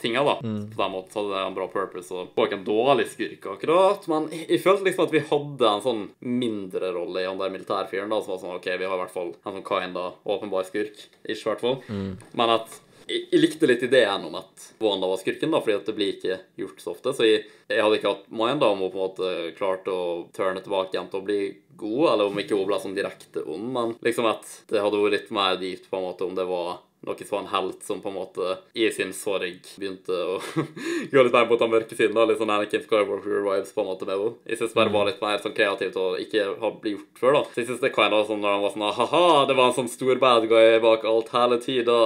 tinga, da. Mm. På den måten så hadde det en bra purpose. Og var ikke en dårlig skurk, akkurat, men jeg, følte liksom at vi hadde en sånn mindre rolle i han der militærfyren, da, som var sånn OK, vi har i hvert fall en sånn kinda åpenbar skurk, ikke i hvert fall. Mm. Men at jeg, likte litt ideen om at Wanda var skurken, da, fordi at det blir ikke gjort så ofte. Så jeg, jeg hadde ikke hatt mind da om hun på en måte klarte å turne tilbake igjen til å bli god, eller om ikke hun ble sånn direkte ond, men liksom at det hadde vært litt mer dypt på en måte om det var noe en helt som på en måte i sin sorg begynte å gå litt mer mot den mørke siden. da, Litt sånn Anakin Skywalker-vibes på en måte med henne. Jeg synes det bare var litt mer sånn kreativt og ikke har blitt gjort før. da. Så jeg synes det kan være sånn når han var sånn ha-ha, det var en sånn stor bad guy bak alt hele tida,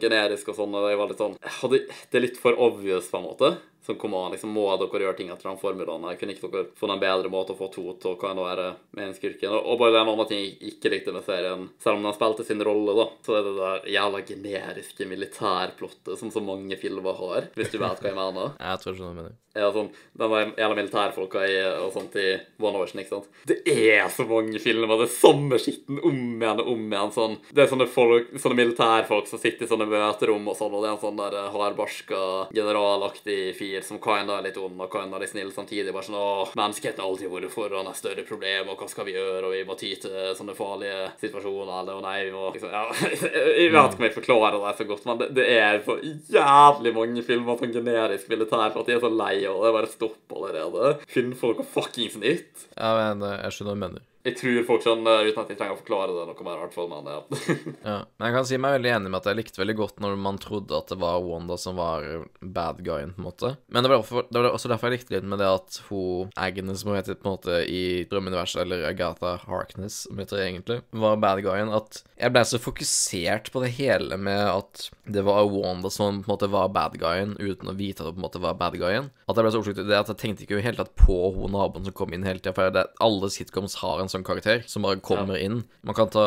generisk og sånn, og jeg var litt sånn Det er litt for obvious, på en måte. Sånn, kom an, liksom, Må dere gjøre ting etter den formiddagen? her? kunne ikke dere funnet en bedre måte å få to til å kan være med en skurken? Og, og bare en annen ting jeg ikke likte med serien, selv om den spilte sin rolle, da, så er det det der jævla generiske militærplottet som så mange filmer har, hvis du vet hva jeg mener. Jeg tror ikke hva du mener. Ja, sånn, Den der jævla militærfolka i, og sånt i One Ocean, ikke sant. Det er så mange filmer, det er samme skitten om igjen og om igjen. sånn. Det er sånne, folk, sånne militærfolk som sitter i sånne møterom og sånn, og det er en sånn der hardbarska generalaktig fyr som kinda er litt ond og kinda er litt snill samtidig. Bare sånn Å, menneskeheten har alltid vært foran et større problem, og hva skal vi gjøre, og vi må ty til sånne farlige situasjoner, eller og nei, vi må liksom Ja, jeg vet ikke om jeg forklarer det så godt, men det, det er så jævlig mange filmer sånn generisk militær for at de er så lei og det bare stopp allerede. Finn for noe fuckings nytt. Ja, men eh, jeg skjønner hva du mener. Jeg tror folk skjønner uten at jeg trenger å forklare det noe mer, i fall, men ja. Ja. Men jeg kan si meg veldig enig med at jeg likte veldig godt når man trodde at det var Wanda som var bad guyen, på en måte. Men det var, derfor, det var også derfor jeg likte litt med det at hun Agnes, som hun heter på en måte i drømmeuniverset, eller Agatha Harkness, som heter egentlig, var bad guyen. At jeg ble så fokusert på det hele med at det var Wanda som på en måte var bad guyen, uten å vite at hun på en måte var bad guyen. At jeg ble så oppslukt i det at jeg tenkte ikke i det hele tatt på hun naboen som kom inn hele tida. For det, alle sitcoms har en sånn karakter som bare kommer inn. Man kan ta,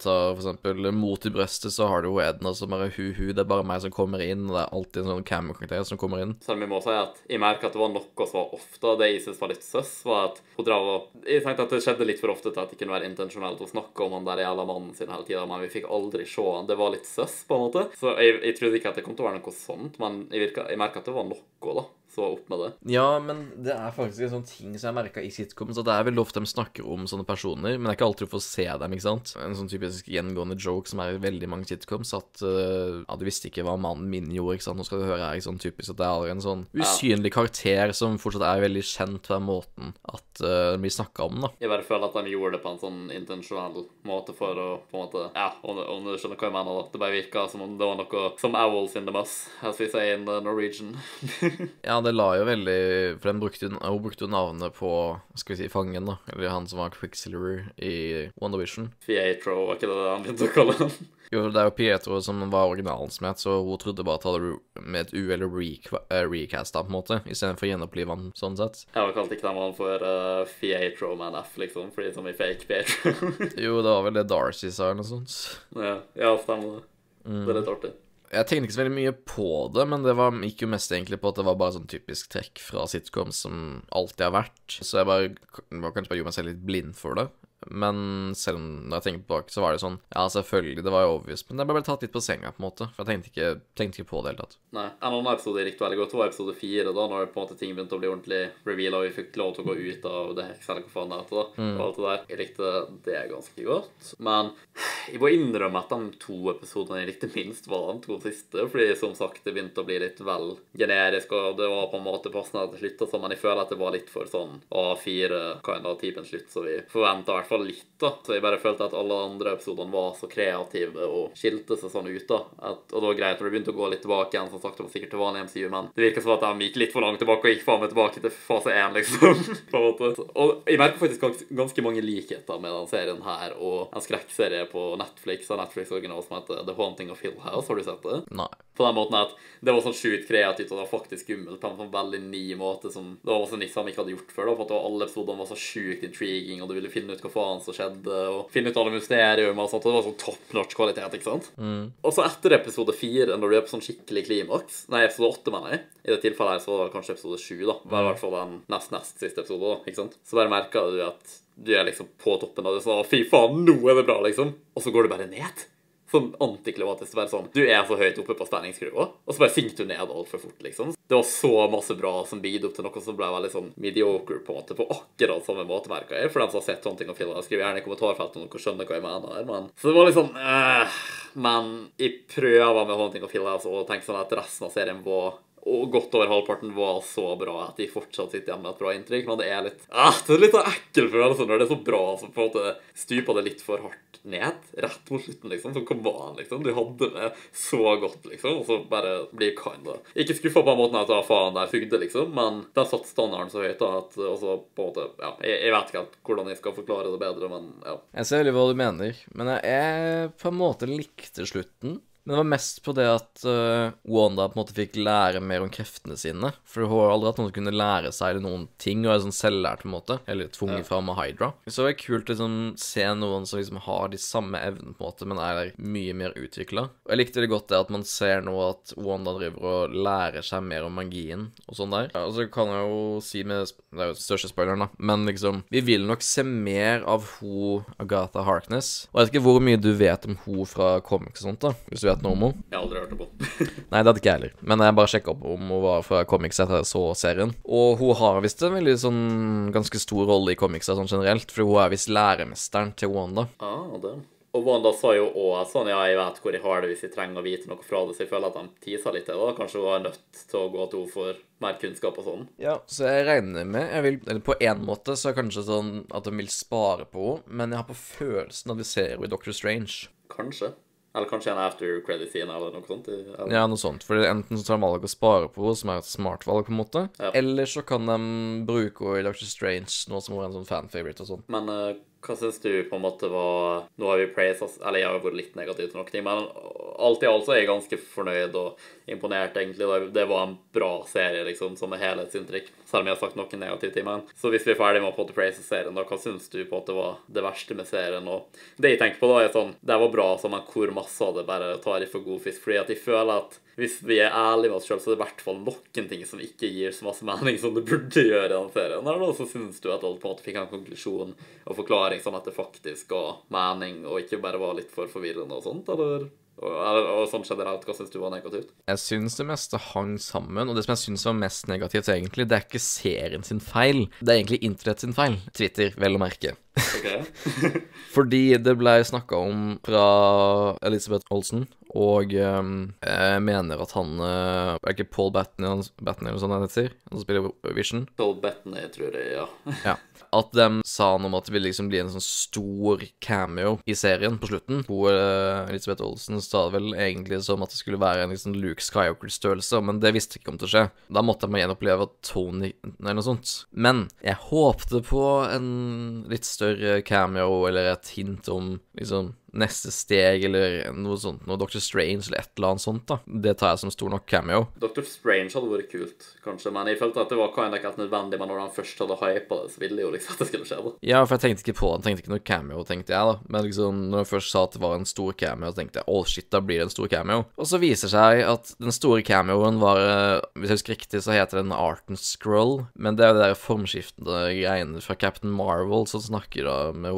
ta for eksempel Mot i brøstet, så har du Edna som bare hu-hu, det er bare meg som kommer inn, og det er alltid en sånn cam-karakter som kommer inn. Selv om jeg må si at jeg merker at det var noe som var ofte. Det jeg syntes var litt søss, var at hun drev og Jeg tenkte at det skjedde litt for ofte til at det kunne være intensjonelt å snakke om han der jævla mannen sin hele tida, men vi fikk aldri se han. Det var litt søss, på en måte. Så jeg, jeg trodde ikke at det kom til å være noe sånt, men jeg, virka, jeg merka at det var noe, da. Så opp med det. Ja, men det er faktisk en sånn ting som jeg merka i sitcoms, at det er veldig ofte de snakker om sånne personer, men det er ikke alltid du får se dem, ikke sant. En sånn typisk gjengående joke som er i veldig mange sitcoms, at uh, ja, du visste ikke hva mannen min gjorde, ikke sant. Nå skal du høre her, ikke sånn typisk at det er en sånn usynlig karakter som fortsatt er veldig kjent på den måten at uh, det blir snakka om, da. Jeg bare føler at de gjorde det på en sånn intensjonell måte for å på en måte Ja, om, om du skjønner hva jeg mener, da. Det bare virka som om det var noe som the muss, as we say in the Norwegian. Ja, det la jo veldig For den brukte, hun brukte jo navnet på skal vi si, fangen, da. Eller han som var Quicksilver i WandaVision. Pietro, var ikke det det han begynte å kalle han? Jo, det er jo Pietro som var originalen som het, så hun trodde bare at det hadde med et u- eller re- eh, recasta, på en måte, istedenfor å gjenopplive han sånn sett. Jeg kalte ikke dem han for uh, Fietro med en F, liksom, fordi som i fake Pietro. Jo, det var vel det Darcy sa, eller noe sånt. ja, ja, stemmer det. Det er litt artig. Jeg tenkte ikke så veldig mye på det, men det var, gikk jo mest egentlig på at det var bare sånn typisk trekk fra sitcom som alltid har vært. Så jeg bare, var kanskje bare gjorde meg selv litt blind for det. Men selv om når jeg tenker tilbake, så var det sånn Ja, selvfølgelig, det var jo obvious, men jeg ble tatt litt på senga, på en måte. For jeg tenkte ikke, tenkte ikke på det i det hele tatt. Nei, En annen episode jeg likte veldig godt, var episode fire, da når på en måte ting begynte å bli ordentlig reveal, og vi fikk lov til å gå ut av det hva faen det da. Og alt det der. Jeg likte det ganske godt. Men jeg må innrømme at de to episodene jeg likte minst, var de to siste. Fordi som sagt, det begynte å bli litt vel generisk, og det var på en måte passende til slutt. sånn. men jeg føler at det var litt for sånn A4 kind of typen slutt, så vi forventa i hvert fall litt, da. Så jeg bare følte at alle andre episodene var så kreative og skilte seg sånn ut, da. At, og det var greit når det begynte å gå litt tilbake igjen, sånn sakte, var sikkert til vanlig MCU, men det virker som at de gikk litt for langt tilbake og gikk faen meg tilbake til fase 1, liksom. på en måte. Og jeg merker faktisk ganske mange likheter med den serien her og en skrekkserie på Netflix av Netflix original som heter The Haunting of Hill House. Har du sett det? Nei. På den måten at det var sånn sjukt kreativt, og det var faktisk skummelt på en sånn veldig ny måte som det var også niks han ikke hadde gjort før. da, for at det Alle episodene var så sjukt intriguing, og du ville finne ut hva faen som skjedde, og finne ut alle mysterium og sånt, og det var sånn top notch kvalitet, ikke sant? Og så etter episode fire, når du er på sånn skikkelig klimaks Nei, episode åtte, mener jeg. I det tilfellet her så var det kanskje episode sju, da. Var i hvert fall den nest nest siste episode, da, ikke sant? Så bare merka du at du er liksom på toppen av det, så fy faen, nå er det bra, liksom. Og så går du bare ned. Sånn antiklimatisk. Bare sånn, du er så høyt oppe på spenningsskrua, og så bare synker du ned altfor fort, liksom. Det var så masse bra som bidro til noe som ble veldig sånn mediocre, på en måte, på akkurat samme måte, merka jeg. For dem som har sett Hunting og Phil, skriv gjerne i kommentarfeltet om dere skjønner hva jeg mener her, men Så det var litt sånn øh, Men jeg prøver med Hunting og Phil altså, og tenker sånn at resten av serien var og godt over halvparten var så bra at de fortsatt sitter igjen med et bra inntrykk. Men det er litt ah, det er litt sånn ekkel følelse når det er så bra, så på en måte stupa det litt for hardt ned. Rett mot slutten, liksom. Så kom an, liksom. Du hadde det så godt, liksom. Og så bare blir kind da. Ikke skuffa på den måten at ja, faen, der fugde, liksom, men den satte standarden så høyt da at også på en måte Ja, jeg, jeg vet ikke helt hvordan jeg skal forklare det bedre, men ja. Jeg ser veldig hva du mener, men jeg på en måte likte slutten. Men det var mest på det at uh, Wanda på en måte fikk lære mer om kreftene sine. For hun har aldri hatt noen som kunne lære seg noen ting, og er sånn selvlært på en måte. Eller tvunget fram av Hydra. Så det er kult å liksom, se noen som liksom har de samme evnene, på en måte, men er mye mer utvikla. Og jeg likte det godt det at man ser nå at Wanda driver og lærer seg mer om magien og sånn der. Ja, og så kan jeg jo si med Det er jo største spoileren, da, men liksom Vi vil nok se mer av hun Agatha Harkness. Og jeg vet ikke hvor mye du vet om hun fra comics og sånt, da. Hvis du vet noe om henne. Jeg har aldri hørt det på. Nei, det hadde ikke jeg heller. Men jeg bare sjekka opp om hun var fra comics etter jeg så serien. Og hun har visst en veldig sånn ganske stor rolle i comicsa sånn generelt, for hun er visst læremesteren til Wanda. Ah, det. Og Wanda sa jo òg sånn Ja, jeg vet hvor jeg har det hvis jeg trenger å vite noe fra det, så jeg føler at de tisa litt til det. Kanskje hun er nødt til å gå til henne for mer kunnskap og sånn. Ja, så jeg regner med jeg vil, eller På en måte så er det kanskje sånn at de vil spare på henne, men jeg har på følelsen at vi ser henne i Doctor Strange. Kanskje. Eller kanskje en after credit-scene eller noe sånt. Eller... Ja, noe sånt. For enten så tar de valg å spare på som er et smart valg, på en måte, Ja. eller så kan de bruke henne i Doctor Strange, nå som hun er en sånn fan-favorite og sånn. Men eh, hva syns du på en måte var Nå har vi praised oss Eller jeg har vært litt negativ til noen ting, men alt i alt så er jeg ganske fornøyd og imponert, egentlig. Det- var en bra serie, liksom, som er helhetsinntrykk. Selv om jeg har sagt noen negative ting. Men så hvis vi er ferdig med å praise serien, da, hva syns du på at det var det verste med serien? Og det jeg tenker på da, er sånn Det var bra, så, men hvor masse av det bare tar i for god fisk? Fordi at jeg føler at hvis vi er ærlige med oss sjøl, så er det i hvert fall noen ting som ikke gir så masse mening som det burde gjøre i den serien. her da, Så syns du at alt på en måte fikk en konklusjon og forklaring sånn at det faktisk ga mening, og ikke bare var litt for forvirrende og sånt, eller? Og, eller, og sånn generelt, hva syns du var negativt? Jeg syns det meste hang sammen, og det som jeg syns var mest negativt, egentlig, det er ikke serien sin feil. Det er egentlig internett sin feil. Twitter, vel å merke. Ok? Fordi det ble snakka om fra Elisabeth Olsen, og um, jeg mener at han uh, Er ikke Paul Batney, han- Batney eller sånn han heter? Han spiller Vision? Paul Bettany, tror jeg, ja. Ja. At de sa noe om at det ville liksom bli en sånn stor cameo i serien på slutten. Hun, uh, Elisabeth Olsen sa det vel egentlig som at det skulle være en liksom Luke Skywalker-størrelse, men det visste ikke om til å skje. Da måtte man gjenoppleve Tony eller noe sånt. Men jeg håpte på en litt større cameo eller et hint om liksom neste steg eller noe sånt, noe Doctor Strange eller et eller annet sånt, da. Det tar jeg som stor nok cameo. Doctor Strange hadde vært kult, kanskje, men jeg følte at det var kind helt nødvendig. Men når han først hadde hypa det, så ville jeg jo liksom at det skulle skje. da. Ja, for jeg tenkte ikke på han, tenkte ikke noe cameo, tenkte jeg, da. Men liksom, når jeg først sa at det var en stor cameo, så tenkte jeg å shit, da blir det en stor cameo. Og så viser det seg at den store cameoen var eh, Hvis jeg husker riktig, så heter den Art and Scroll. Men det er jo det der formskiftende greiene fra Captain Marvel som snakker da med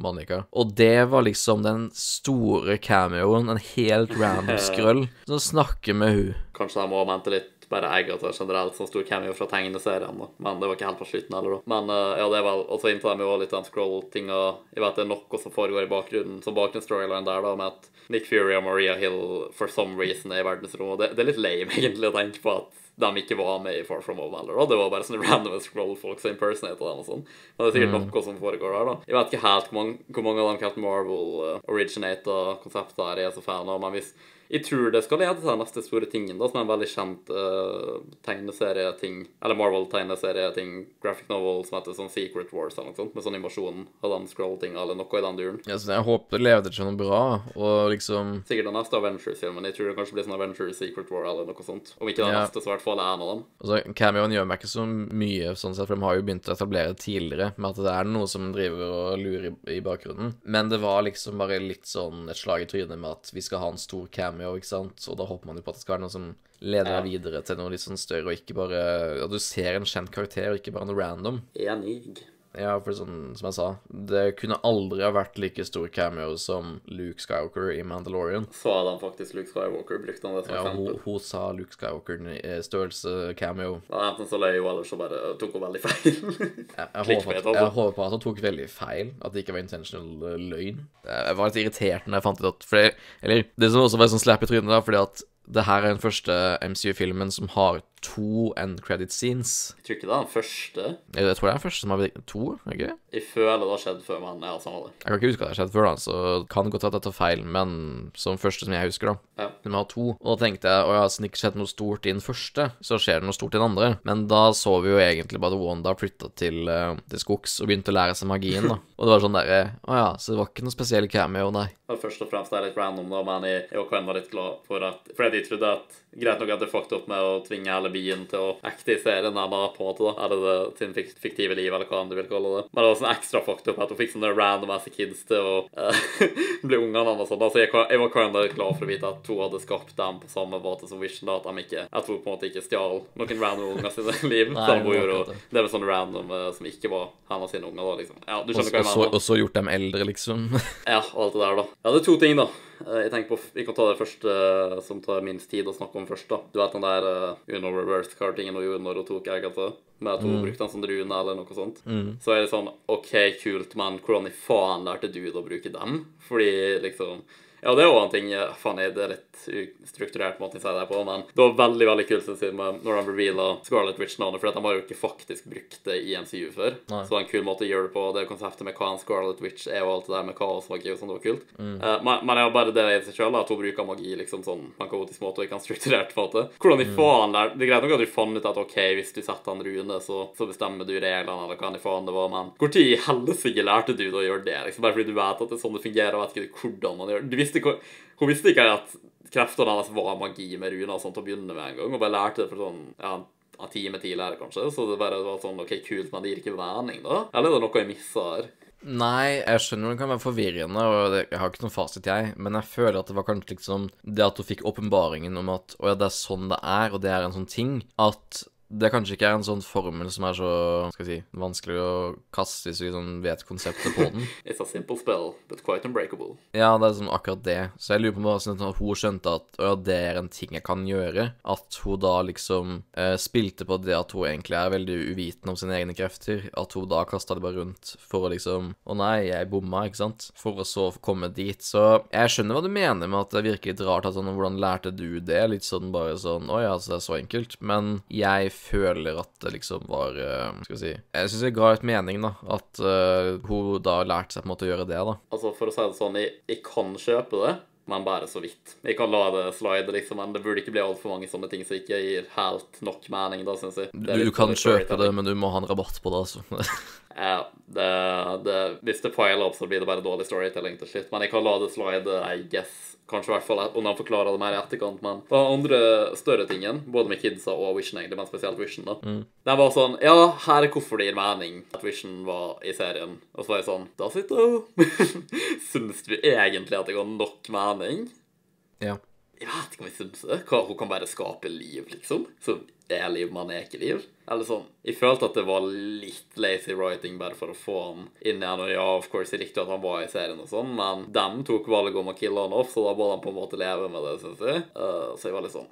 Monica. Og det var liksom den store cameoen, en helt random skrøll, som snakker med hun. Kanskje de må mente litt bare egga til generelt sånn stor cameo fra tegneserien, da. Men det var ikke helt på slutten heller, da. Men eh, ja, det er vel Og så inntar de jo litt den scroll-tinga. Jeg vet det er noe som foregår i bakgrunnen, som bakgrunnsstoryline der, da, med at Nick Fury og Maria Hill for some reason er i verdensrommet. Det, det er litt lame, egentlig, å tenke på at de ikke var med i Far From Home heller. da. Det var bare sånne random scroll-folk som impersonated dem og sånn. Men det er sikkert noe som foregår der, da. Jeg vet ikke helt hvor mange, hvor mange av de Captain Marvel-originated uh, konseptene er her jeg er så fan av, men hvis Jeg tror det skal lede til den neste store tingen, da, som er en veldig kjent uh, tegneserieting, eller Marvel-tegneserieting, graphic novel som heter sånn Secret Wars eller noe sånt, med sånn invasjon av den scroll-tinga eller noe i den duren. Ja, så jeg håper det leder til noe bra, og liksom Sikkert den neste Avengers-filmen. Jeg tror det kanskje blir sånn Avengers Secret War eller noe sånt. Om ikke den Ja. neste, så i hvert fall en av dem. Altså, Cameoen gjør meg ikke så mye, sånn sett, for de har jo begynt å etablere tidligere med at det er noe som driver og lurer i, i bakgrunnen. Men det var liksom bare litt sånn et slag i trynet med at vi skal ha en stor cameo, ikke sant, og da håper man jo på at det skal være noe som leder deg videre til noe litt sånn større, og ikke bare at du ser en kjent karakter, og ikke bare noe random. Enig. Ja, for sånn som jeg sa, det kunne aldri ha vært like stor cameo som Luke Skywalker i Mandalorian. Sa de faktisk Luke Skywalker? Brukte han det som Ja, hun, eksempel? hun sa Luke Skywalker eh, størrelse cameo. Ja, Enten så løy hun, eller så bare tok hun veldig feil. Jeg, jeg, håper at, altså. jeg håper på at hun tok veldig feil, at det ikke var intentional eh, løgn. Jeg var litt irritert når jeg fant ut at flere Eller det som også var sånn slap i trynet, da, fordi at det her er den første MCU-filmen som har to end credit scenes. Jeg tror ikke det er den første. Jeg, jeg tror det er den første som har to, er det ikke? Jeg føler det har skjedd før, men ja, samme det. Jeg kan ikke huske at det har skjedd før, da, så kan godt at jeg tar feil, men som første som jeg husker, da. Ja. De har to. Og da tenkte jeg å ja, siden det ikke skjedde noe stort i den første, så skjer det noe stort i den andre. Men da så vi jo egentlig bare at Wanda flytta til, eh, til skogs og begynte å lære seg magien, da. Og det var sånn derre Å ja, så det var ikke noe spesiell cameo, nei. Og først og fremst er det litt random, da, men jeg, jeg var litt glad for at Freddy trodde at Greit nok at det fucket opp med å tvinge hele byen til å acte i serien ennå, på en måte, da. Eller det sin fiktive liv, eller hva enn du vil kalle det. Men det var sånn ekstra fucked up at hun fikk sånne random ass kids til å eh, bli ungene hennes sånn. Altså, jeg, jeg var kind of glad for å vite at hun hadde skapt dem på samme måte som Vision, da. At de ikke At hun på en måte ikke stjal noen random unger sine liv. Nei, Selv om hun det var gjorde det. med sånne random eh, som ikke var hennes sine unger, da, liksom. Ja, du skjønner også, hva jeg mener? da. og så gjort dem eldre, liksom. Ja, og alt det der, da. Ja, det er to ting, da. Eh, Jeg tenker på, Vi kan ta det første eh, som tar minst tid å snakke om først. da. Du vet den der uh, Uno-reverse-kartingen hun gjorde når hun tok Agatha? Med at hun brukte den som rune eller noe sånt. Så er det sånn OK, kult, men hvordan i faen lærte du å bruke dem? Fordi liksom Ja, det er jo en ting Faen, jeg- det er litt ustrukturert måte jeg sier det på, men det var veldig veldig kult synes jeg, med når de reveala Scarlet Witch-navnet, for de har jo ikke faktisk brukt det i MCU før. Nei. Så det var en kul måte å gjøre det på. Det konseptet med hva en Scarlet Witch er, og alt det der med kaosmagi og sånn, det var kult. Mm. Uh, men, men er bare det i seg selv, at hun bruker magi liksom sånn på en kaotisk måte og ikke en strukturert måte. Hvordan i Mm. faen der, Det er greit nok at du fant ut at OK, hvis du setter en rune, så, så bestemmer du reglene, eller hva i faen det var, men tid i helsike lærte du å gjøre det? liksom Bare fordi du vet at det er sånn det fungerer, og vet ikke hvordan man gjør det. Visste Hun visste ikke at kreftene hennes var magi med runer og sånt til å begynne med en gang, og bare lærte det for sånn ja, en time tidligere, kanskje. Så det bare var sånn OK, kult, men det gir ikke mening, da? Eller er det noe jeg misser her? Nei, jeg skjønner det kan være forvirrende, og jeg har ikke noen fasit, jeg, men jeg føler at det var kanskje liksom det at hun fikk åpenbaringen om at å ja, det er sånn det er, og det er en sånn ting, at det kanskje ikke er en sånn formel som er så skal jeg si, vanskelig å kaste hvis du sånn vet konseptet på den. It's a simple spell, but quite unbreakable. Ja, det er sånn akkurat det. Så jeg lurer på meg, sånn at hun skjønte at ja, det er en ting jeg kan gjøre. At hun da liksom eh, spilte på det at hun egentlig er veldig uvitende om sine egne krefter. At hun da kasta det bare rundt for å liksom Å nei, jeg bomma, ikke sant? For å så komme dit. Så jeg skjønner hva du mener med at det virker litt rart at sånn Hvordan lærte du det? Litt sånn bare sånn Å ja, så det er så enkelt. Men jeg føler at det liksom var eh, Skal vi si Jeg syns det ga litt mening, da. At uh, hun da lærte seg på en måte å gjøre det, da. Altså, for å si det sånn, jeg, jeg kan kjøpe det, men bare så vidt. Jeg kan la det slide, liksom, men det burde ikke bli altfor mange sånne ting som ikke gir helt nok mening, da, syns jeg. Du, du kan sånn kjøpe det, men du må ha en rabatt på det, altså. Ja, det, det, hvis det feiler opp, så blir det bare dårlig storytelling til slutt. Men jeg kan la det slide, I guess. Kanskje i hvert fall om de forklarer det mer i etterkant. Men den andre større tingen, både med kidsa og Vision, egentlig, men spesielt Vision, da, den var sånn Ja, her er hvorfor det gir mening at Vision var i serien. Og så var jeg sånn Da sitter hun Syns du egentlig at det ga nok mening? ja. Jeg vet ikke om jeg syns det. Hva, hun kan bare skape liv, liksom. Så er liv, man er ikke liv. Eller sånn. Jeg følte at det var litt lazy writing bare for å få han inn igjen. Og ja, of course, jeg likte at han var i serien og sånn, men dem tok valget om å kille han off, så da må de på en måte leve med det, syns jeg. Uh, så jeg var litt sånn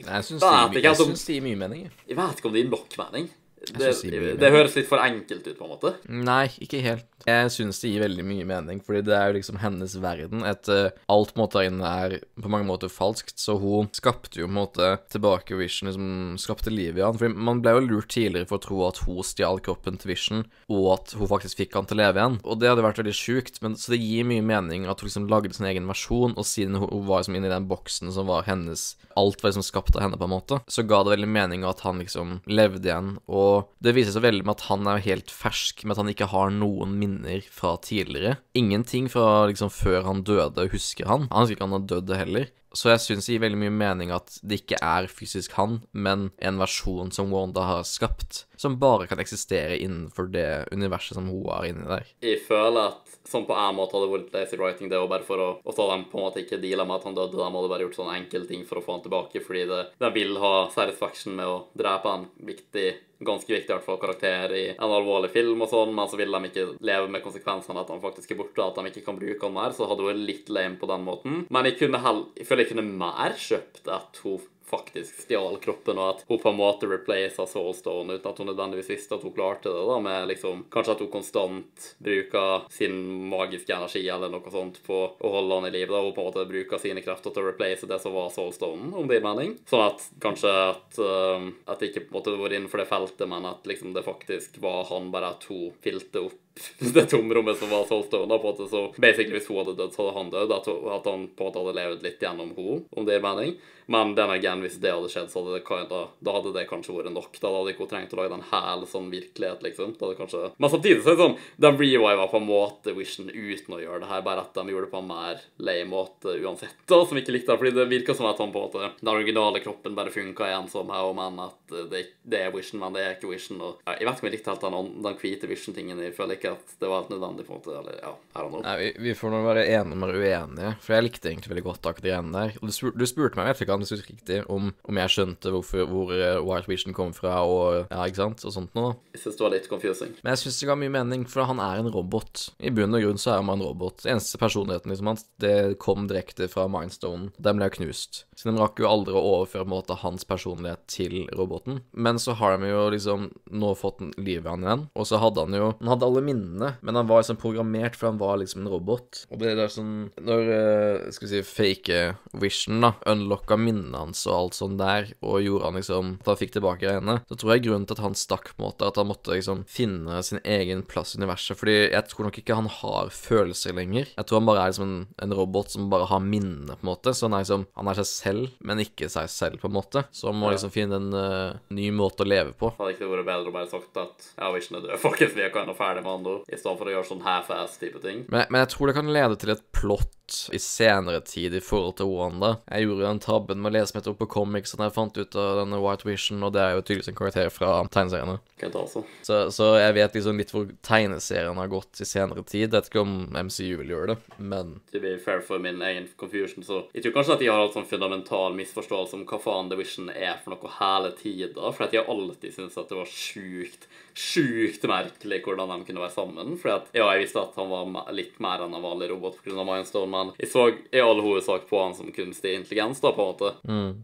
Nei, jeg syns det, jeg altså- det gir mye mening. Jeg vet ikke om det gir nok mening. Det, det det høres litt for enkelt ut, på en måte. Nei, ikke helt. Jeg syns det gir veldig mye mening, fordi det er jo liksom hennes verden. Et, eh, alt på en måte der inne er på mange måter falskt, så hun skapte jo på en måte tilbake Vision, liksom skapte liv i han. Fordi man ble jo lurt tidligere for å tro at hun stjal kroppen til Vision, og at hun faktisk fikk han til å leve igjen. Og det hadde vært veldig sjukt, men så det gir mye mening at hun liksom lagde sin egen versjon, og siden hun var liksom inne i den boksen som var hennes Alt var liksom skapt av henne, på en måte, så ga det veldig mening at han liksom levde igjen. Og det viser seg veldig med at han er helt fersk, med at han ikke har noen minner fra tidligere. Ingenting fra liksom før han døde husker han. Han husker ikke han har dødd heller. Så jeg syns det gir veldig mye mening at det ikke er fysisk han, men en versjon som Wanda har skapt, som bare kan eksistere innenfor det universet som hun er inni der. Jeg føler at sånn på en måte hadde vært lazy writing, det var bare for å Og så de på en måte ikke deala med at han døde, de hadde bare gjort sånne enkle ting for å få han tilbake, fordi det, de vil ha satisfaction med å drepe en viktig ganske viktig i hvert fall karakter i en alvorlig film og sånn, men så vil de ikke leve med konsekvensene at han faktisk er borte, at de ikke kan bruke han mer, så hadde hun vært litt lame på den måten. Men jeg kunne jeg føler jeg kunne mer kjøpt at hun faktisk stjal kroppen, og at hun på en måte replacer Soulstone uten at hun nødvendigvis visste at hun klarte det, da, med liksom Kanskje at hun konstant bruker sin magiske energi eller noe sånt på å holde han i live, da, hun på en måte bruker sine krefter til å replace det som var Soulstonen, om det gir mening. Sånn at kanskje at uh, At det ikke på en måte var innenfor det feltet, men at liksom det faktisk var han, bare at hun filte opp det tomrommet som var solgt Da, på en måte, så basically Hvis hun hadde dødd, så hadde han dødd. At, at han på en måte hadde levd litt gjennom henne, om det gir mening. Men den again, hvis det hadde skjedd, så hadde det, da, da hadde det kanskje vært nok. Da hadde ikke hun trengt å lage en hæl sånn virkelighet, liksom. Da hadde kanskje... Men samtidig så er det sånn De reviva på en måte Vision uten å gjøre det her, bare at de gjorde det på en mer lei måte uansett, da, som ikke likte det. Fordi det virka som at han på en måte Den originale kroppen bare funka igjen som her, og men at det, det, er Vision, men det er ikke Vision. Og, ja, jeg vet ikke om jeg likte helt den, den hvite Vision-tingen. Jeg føler ikke at det var helt nødvendig, på en måte. Eller, ja, her og know. Nei, vi, vi får nå være enige om å være uenige, for jeg likte egentlig veldig godt akkurat de greiene der. Og du, spur, du spurte meg, jeg vet ikke om husker riktig, om, om jeg skjønte hvorfor, hvor uh, White Vision kom fra, og ja, ikke sant, og sånt noe. Jeg syns det var litt confusing. Men jeg syns det ga mye mening, for han er en robot. I bunn og grunn så er han en robot. Eneste personligheten liksom hans, det kom direkte fra Mindstone. Den ble jo knust. Så de rakk jo aldri å overføre måte hans personlighet til roboten. Men så har de jo liksom nå fått livet av han igjen, og så hadde han jo Han hadde alle minnene, men han var liksom programmert, for han var liksom en robot. Og det er sånn Når, uh, skal vi si, fake Vision, da, unlocka minnene hans og alt sånn der, og gjorde han liksom At han fikk tilbake greiene, så tror jeg grunnen til at han stakk, på en måte, at han måtte liksom finne sin egen plass i universet. Fordi jeg tror nok ikke han har følelser lenger. Jeg tror han bare er liksom en, en robot som bare har minnene, på en måte. Så han er liksom Han er seg selv, men ikke seg selv, på en måte. Så han må Ja. liksom finne en uh, ny måte å leve på. Hadde ikke det vært bedre å bare sagt at ja, Vision er død, folkens, vi er ikke ennå ferdig med han da, i stedet for å gjøre sånn half-ass-type ting? Men, men jeg tror det kan lede til et plott i senere tid i forhold til Wanda. Jeg gjorde den tabben med å lese meg opp på comics da jeg fant ut av denne White Vision, og det er jo tydeligvis en karakter fra tegneseriene. Altså. Så, så jeg vet liksom litt hvor tegneseriene har gått i senere tid. Jeg vet ikke om MCU vil gjøre det, men To be fair for min egen confusion, så jeg tror kanskje at jeg har hatt sånn fundamental misforståelse om hva faen The Vision er for noe hele tida, for at jeg alltid syntes at det var sjukt, sjukt merkelig hvordan de kunne være sammen. For at, ja, jeg visste at han var litt mer enn en vanlig robot pga. Mindstone, men jeg så i all hovedsak på han som kunstig intelligens, da, på en måte.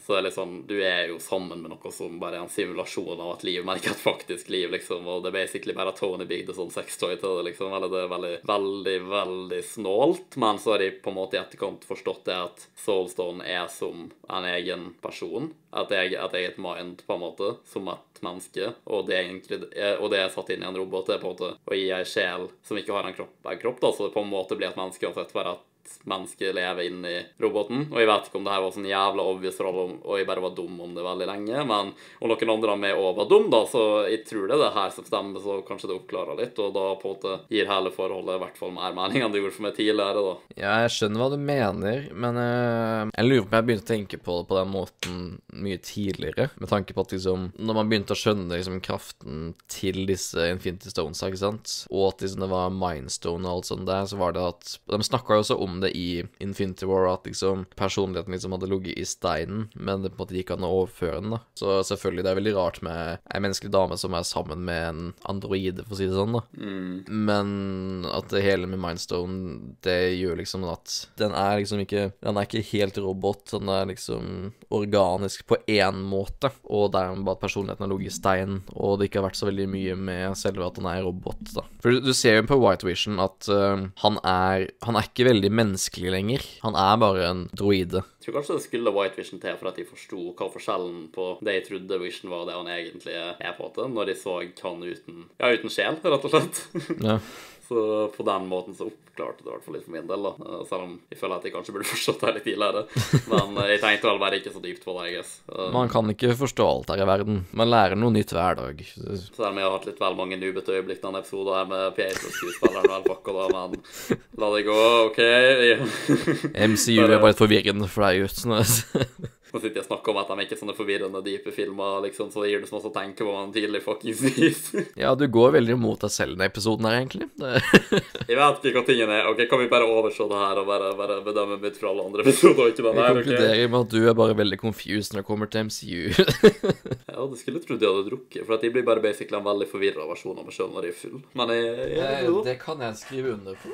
Så det er litt sånn, du er jo sammen med noe som bare er en simulasjon av et liv, men ikke et faktisk liv, liksom. Og det er basically bare Tony bygde sånn sextoy til det, liksom. Eller det er veldig, veldig, veldig snålt. Men så har de på en måte i etterkant forstått det at Soulstone er som en egen person. At jeg, at jeg er et mind, på en måte, som et menneske. Og det er, egentlig, og det er satt inn i en robot. Det er på en måte å gi ei sjel som ikke har en kropp, en kropp da, så det på en måte blir et menneske uansett. Bare at mennesket lever inni roboten. Og jeg vet ikke om det her var sånn jævla obvious rolle, og jeg bare var dum om det veldig lenge. Men om noen andre meg òg var dum, da, så jeg tror det er det her som stemmer, så kanskje det oppklarer litt. Og da på en måte gir hele forholdet i hvert fall mer mening enn det gjorde for meg tidligere, da. Ja, jeg skjønner hva du mener, men uh, jeg lurer på om jeg begynte å tenke på det på den måten mye tidligere. Med tanke på at liksom Når man begynte å skjønne liksom kraften til disse Infinity Stones, ikke sant, og at liksom det var Mindstone og alt sånt der, så var det at De snakka jo også om om det i Infinity War, at liksom personligheten liksom hadde ligget i steinen, men det på en måte gikk an å overføre den, da. Så selvfølgelig, det er veldig rart med ei menneskelig dame som er sammen med en androide, for å si det sånn, da. Men at det hele med Mindstone, det gjør liksom at den er liksom ikke Den er ikke helt robot, den er liksom organisk på én måte, og det er bare at personligheten har ligget i stein, og det ikke har vært så veldig mye med selve at han er robot, da. For du, du ser jo på White Vision at uh, han er Han er ikke veldig menneskelig lenger. Han er bare en droide. Jeg tror kanskje det skulle White Vision til for at de forsto hva forskjellen på det jeg trodde Vision var, og det han egentlig er, på en når de så han uten Ja, uten sjel, rett og slett. Ja. Så på den måten så oppklarte det i hvert fall litt for min del, da. Eh, Selv om jeg føler at jeg kanskje burde forstått det litt tidligere. Men eh, jeg tenkte vel bare ikke så dypt på det, jeg guess. Eh, Man kan ikke forstå alt her i verden. Man lærer noe nytt hver dag. Selv om jeg har hatt litt vel mange nubete øyeblikk denne episoden her med Pietro-skuespilleren vel pakka da, men la det gå, OK? MCU er bare litt forvirrende for deg guttene. Nå sitter jeg og snakker om at de ikke er sånne forvirrende, dype filmer, liksom, så det gir det så masse å tenke på hva man tidlig fuckings viser. Ja, du går veldig imot deg selv i denne episoden her, egentlig. Jeg vet ikke hva tingene er. Ok, Kan vi bare overse det her og bare, bare bedømme mitt fra alle andre episoder, og ikke den Jeg her? ok? konkluderer med at du er bare veldig confused når det kommer til MCU. Ja, det skulle jeg trodd jeg hadde drukket, for at jeg blir bare basically en veldig forvirra versjon av meg sjøl når jeg er full. Men jeg, jeg, jeg, kan jeg skrive under på.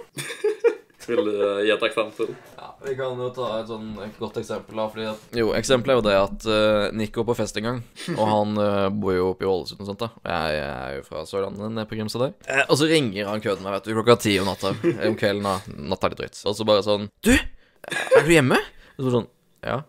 Vil uh, gi et eksempel. Ja, Vi kan jo ta et sånn et godt eksempel. da, fordi at... Jo, eksempelet er jo det at uh, går på fest en gang. Og han uh, bor jo oppe i Ålesund og sånt. da Og jeg, jeg er jo fra Sørlandet, nede på Grimstad der. Eh, og så ringer han køden meg vet du, klokka ti om natta. Om kvelden, da. Natta er litt dritt. Og så bare sånn Du! Er du hjemme? Og så sånn Ja.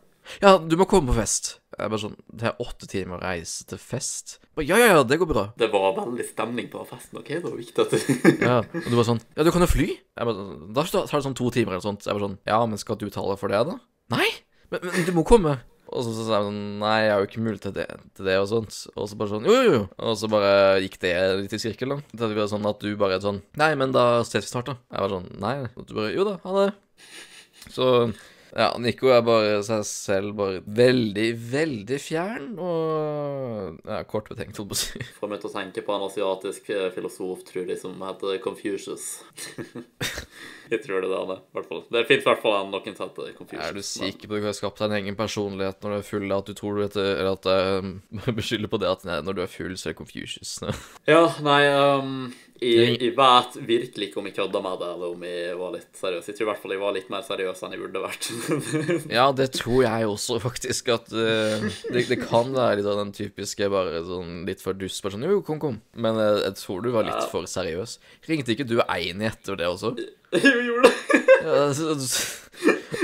Ja, du må komme på fest. Jeg bare sånn Det er åtte timer å reise til fest. Bare, ja, ja, ja, det går bra. Det var veldig stemning på festen. ok? Det var viktig at du Ja, og du bare sånn Ja, du kan jo fly. Jeg bare, da tar det sånn to timer eller sånt. Jeg bare sånn Ja, men skal du betale for det, da? Nei, men, men du må komme. Og så, sa jeg sånn Nei, jeg har jo ikke mulighet til det, til det og sånt. Og så bare sånn Jo, jo, jo. Og så bare gikk det litt i sirkel, da. Det var sånn at du bare er sånn Nei, men da ses vi snart, da. Jeg var sånn Nei. Og du bare Jo da, ha det. Så ja, Nico er bare seg selv, bare veldig, veldig fjern og ja, kortbetenkt, holdt på å si. får meg til å tenke på en asiatisk eh, filosof, tror jeg, som heter Confucius. jeg tror det er det. i hvert fall. Det fins i hvert fall en noen som heter Confucius. Er du sikker på at du har skapt deg en egen personlighet når du er full, at du tror du heter Eller at jeg beskylder på det at nei, når du er full, så er Confucius? Ja, nei um, jeg, jeg vet virkelig ikke om jeg kødda med det, eller om jeg var litt seriøs. Jeg tror i hvert fall jeg var litt mer seriøs enn jeg burde vært. ja, det tror jeg også, faktisk. At uh, det, det kan være litt av den typiske bare sånn litt for dust. Bare sånn Jo, kom, kom. Men eh, jeg tror du var litt for seriøs. Ringte ikke du Eini etter det også? jeg gjorde det. Ja,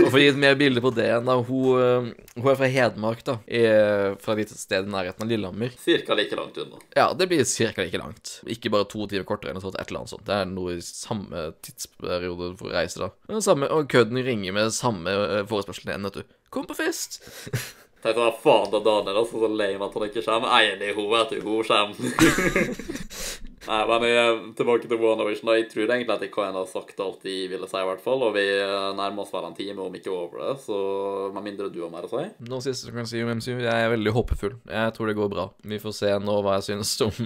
for å gi et mer bilde på det igjen. Hun, eh, hun er fra Hedmark, da. I, fra et lite sted i nærheten av Lillehammer. Cirka like langt unna. Ja, det blir cirka like langt. Ikke bare to timer kortere enn sånt, et eller annet sånt. Det er noe i samme tidsperiode for å reise, da. Samme, og kødden ringer med samme forespørselen forespørsel igjen, vet du. Kom på fest! Tenk sånn, faen da Daniel altså, så lame at han ikke kommer. Enig hun vet at hun kommer. Nei, men jeg, tilbake til WandaVision. da. Jeg tror egentlig at jeg kan ha sagt alt jeg ville si, i hvert fall. Og vi eh, nærmer oss vel en time, om ikke over det. Så med mindre du har mer å si. Noe siste som kan si om MCU? Jeg er veldig håpefull. Jeg tror det går bra. Vi får se nå hva jeg synes om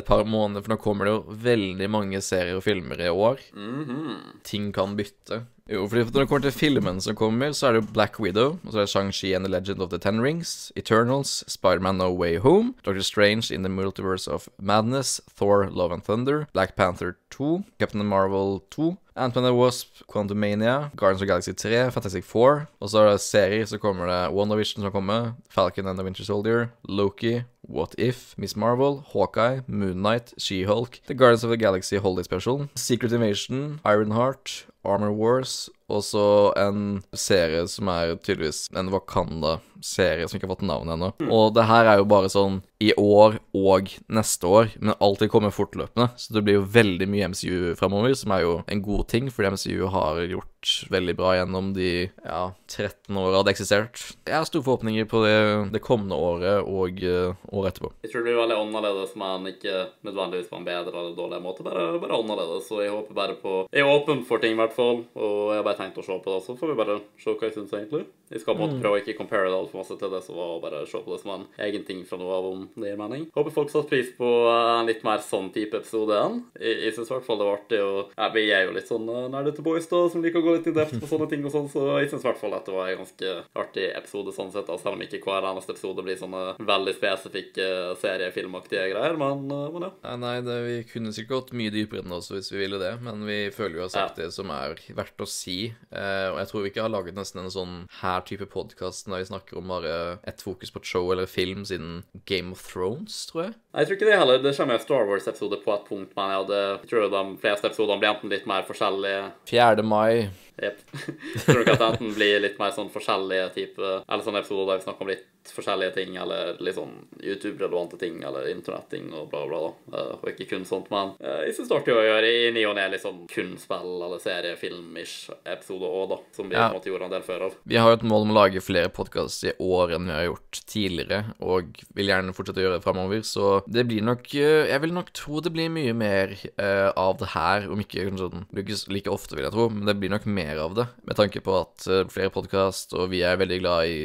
et par måneder, for nå kommer det jo veldig mange serier og filmer i år. Mhm. Ting kan bytte. Jo, fordi når det kommer til filmen som kommer, så er det jo Black Widow, og så er det Shang-Chi and the Legend of the Ten Rings, Eternals, Spider-Man No Way Home, Doctor Strange in the Multiverse of Madness, Thor Love and Thunder, Black Panther 2, Captain Marvel 2, Ant-Man and the Wasp, Quantumania, Guardians of Galaxy 3, Fantastic Four, og så er det serier, så kommer det WandaVision som kommer, Falcon and the Winter Soldier, Loki, What If, Miss Marvel, Hawkeye, Moon Knight, She-Hulk, The Guardians of the Galaxy Holiday Special, Secret Invasion, Ironheart, Armor Wars, og så en serie som er tydeligvis en Wakanda-serie som ikke har fått navn ennå. Og det her er jo bare sånn i år og neste år, men alltid kommer fortløpende. Så det blir jo veldig mye MCU fremover, som er jo en god ting, fordi MCU har gjort veldig bra gjennom de ja, 13 åra det har eksistert. Jeg har store forhåpninger på det, det kommende året og uh, året etterpå. Jeg tror det blir veldig annerledes, men ikke nødvendigvis på en bedre eller dårlig måte. Bare, bare annerledes. Så jeg håper bare på Jeg er åpen for ting, i hvert fall. Og jeg bare jeg tenkt å se på det, så får vi bare se hva jeg syns, egentlig. Jeg skal på en måte prøve å ikke compare det altfor masse til det som var, og bare se på det som en egen ting fra noe av om det gir mening. Håper folk satte pris på en litt mer sånn type episode enn. Jeg, jeg syns i hvert fall det var artig ja, Vi er jo litt sånn uh, nerdete boys da, som liker å gå litt i depth på sånne ting og sånn, så jeg syns i hvert fall at det var en ganske artig episode sånn sett, da, selv om ikke hver eneste episode blir sånne veldig spesifikke seriefilmaktige greier, men, uh, men ja. Nei, nei det, vi kunne sikkert gått mye dypere inn også hvis vi ville det, men vi føler jo å ha sagt det som er verdt å si. Eh, og jeg tror vi ikke har laget nesten en sånn her type podkast der vi snakker om bare ett fokus på et show eller film siden Game of Thrones, tror jeg. Jeg tror ikke det heller. Det kommer en Star Wars-episode på et punkt, men jeg, hadde, jeg tror de fleste episodene blir enten litt mer forskjellige 4. mai. Jepp. Tror ikke at det enten blir litt mer sånn forskjellige type Eller sånne episoder der vi snakker om litt forskjellige ting, eller litt sånn YouTube-relevante ting, eller internetting og bla, bla, bla. Uh, og ikke kun sånt, men uh, jeg syns det er artig å gjøre i ny og ne litt sånn kun spill eller seriefilm-ish episoder òg, da, som vi Ja. på en måte gjorde en del før av. Vi har jo et mål om å lage flere podkaster i år enn vi har gjort tidligere, og vil gjerne fortsette å gjøre det framover, så det blir nok eh, Jeg vil nok tro det blir mye mer uh, av det her, om ikke sånn Det ikke like ofte, vil jeg tro, men det blir nok mer av det, med tanke på at uh, flere podkast, og vi er veldig glad i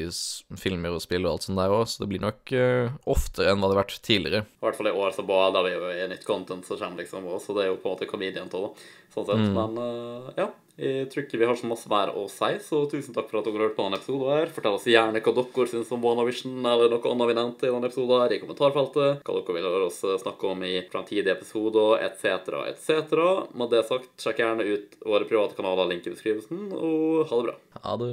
filmer og spill og alt sånt der òg, så det blir nok uh, oftere enn hva det har vært tidligere. I hvert fall i år så bader vi jo i nytt content som kommer, liksom, også, så det er jo på en måte comedian av det, sånn sett. Men uh, ja, jeg tror ikke vi har så masse mer å si, så tusen takk for at dere hørte på denne episoden her. Fortell oss gjerne hva dere syns om WannaVision eller noe annet vi nevnte i denne episoden her i kommentarfeltet. Hva dere vil høre oss snakke om i framtidige episoder, etc., etc. Med det sagt, sjekk gjerne ut våre private kanaler, link i beskrivelsen, og ha det bra. Ha det.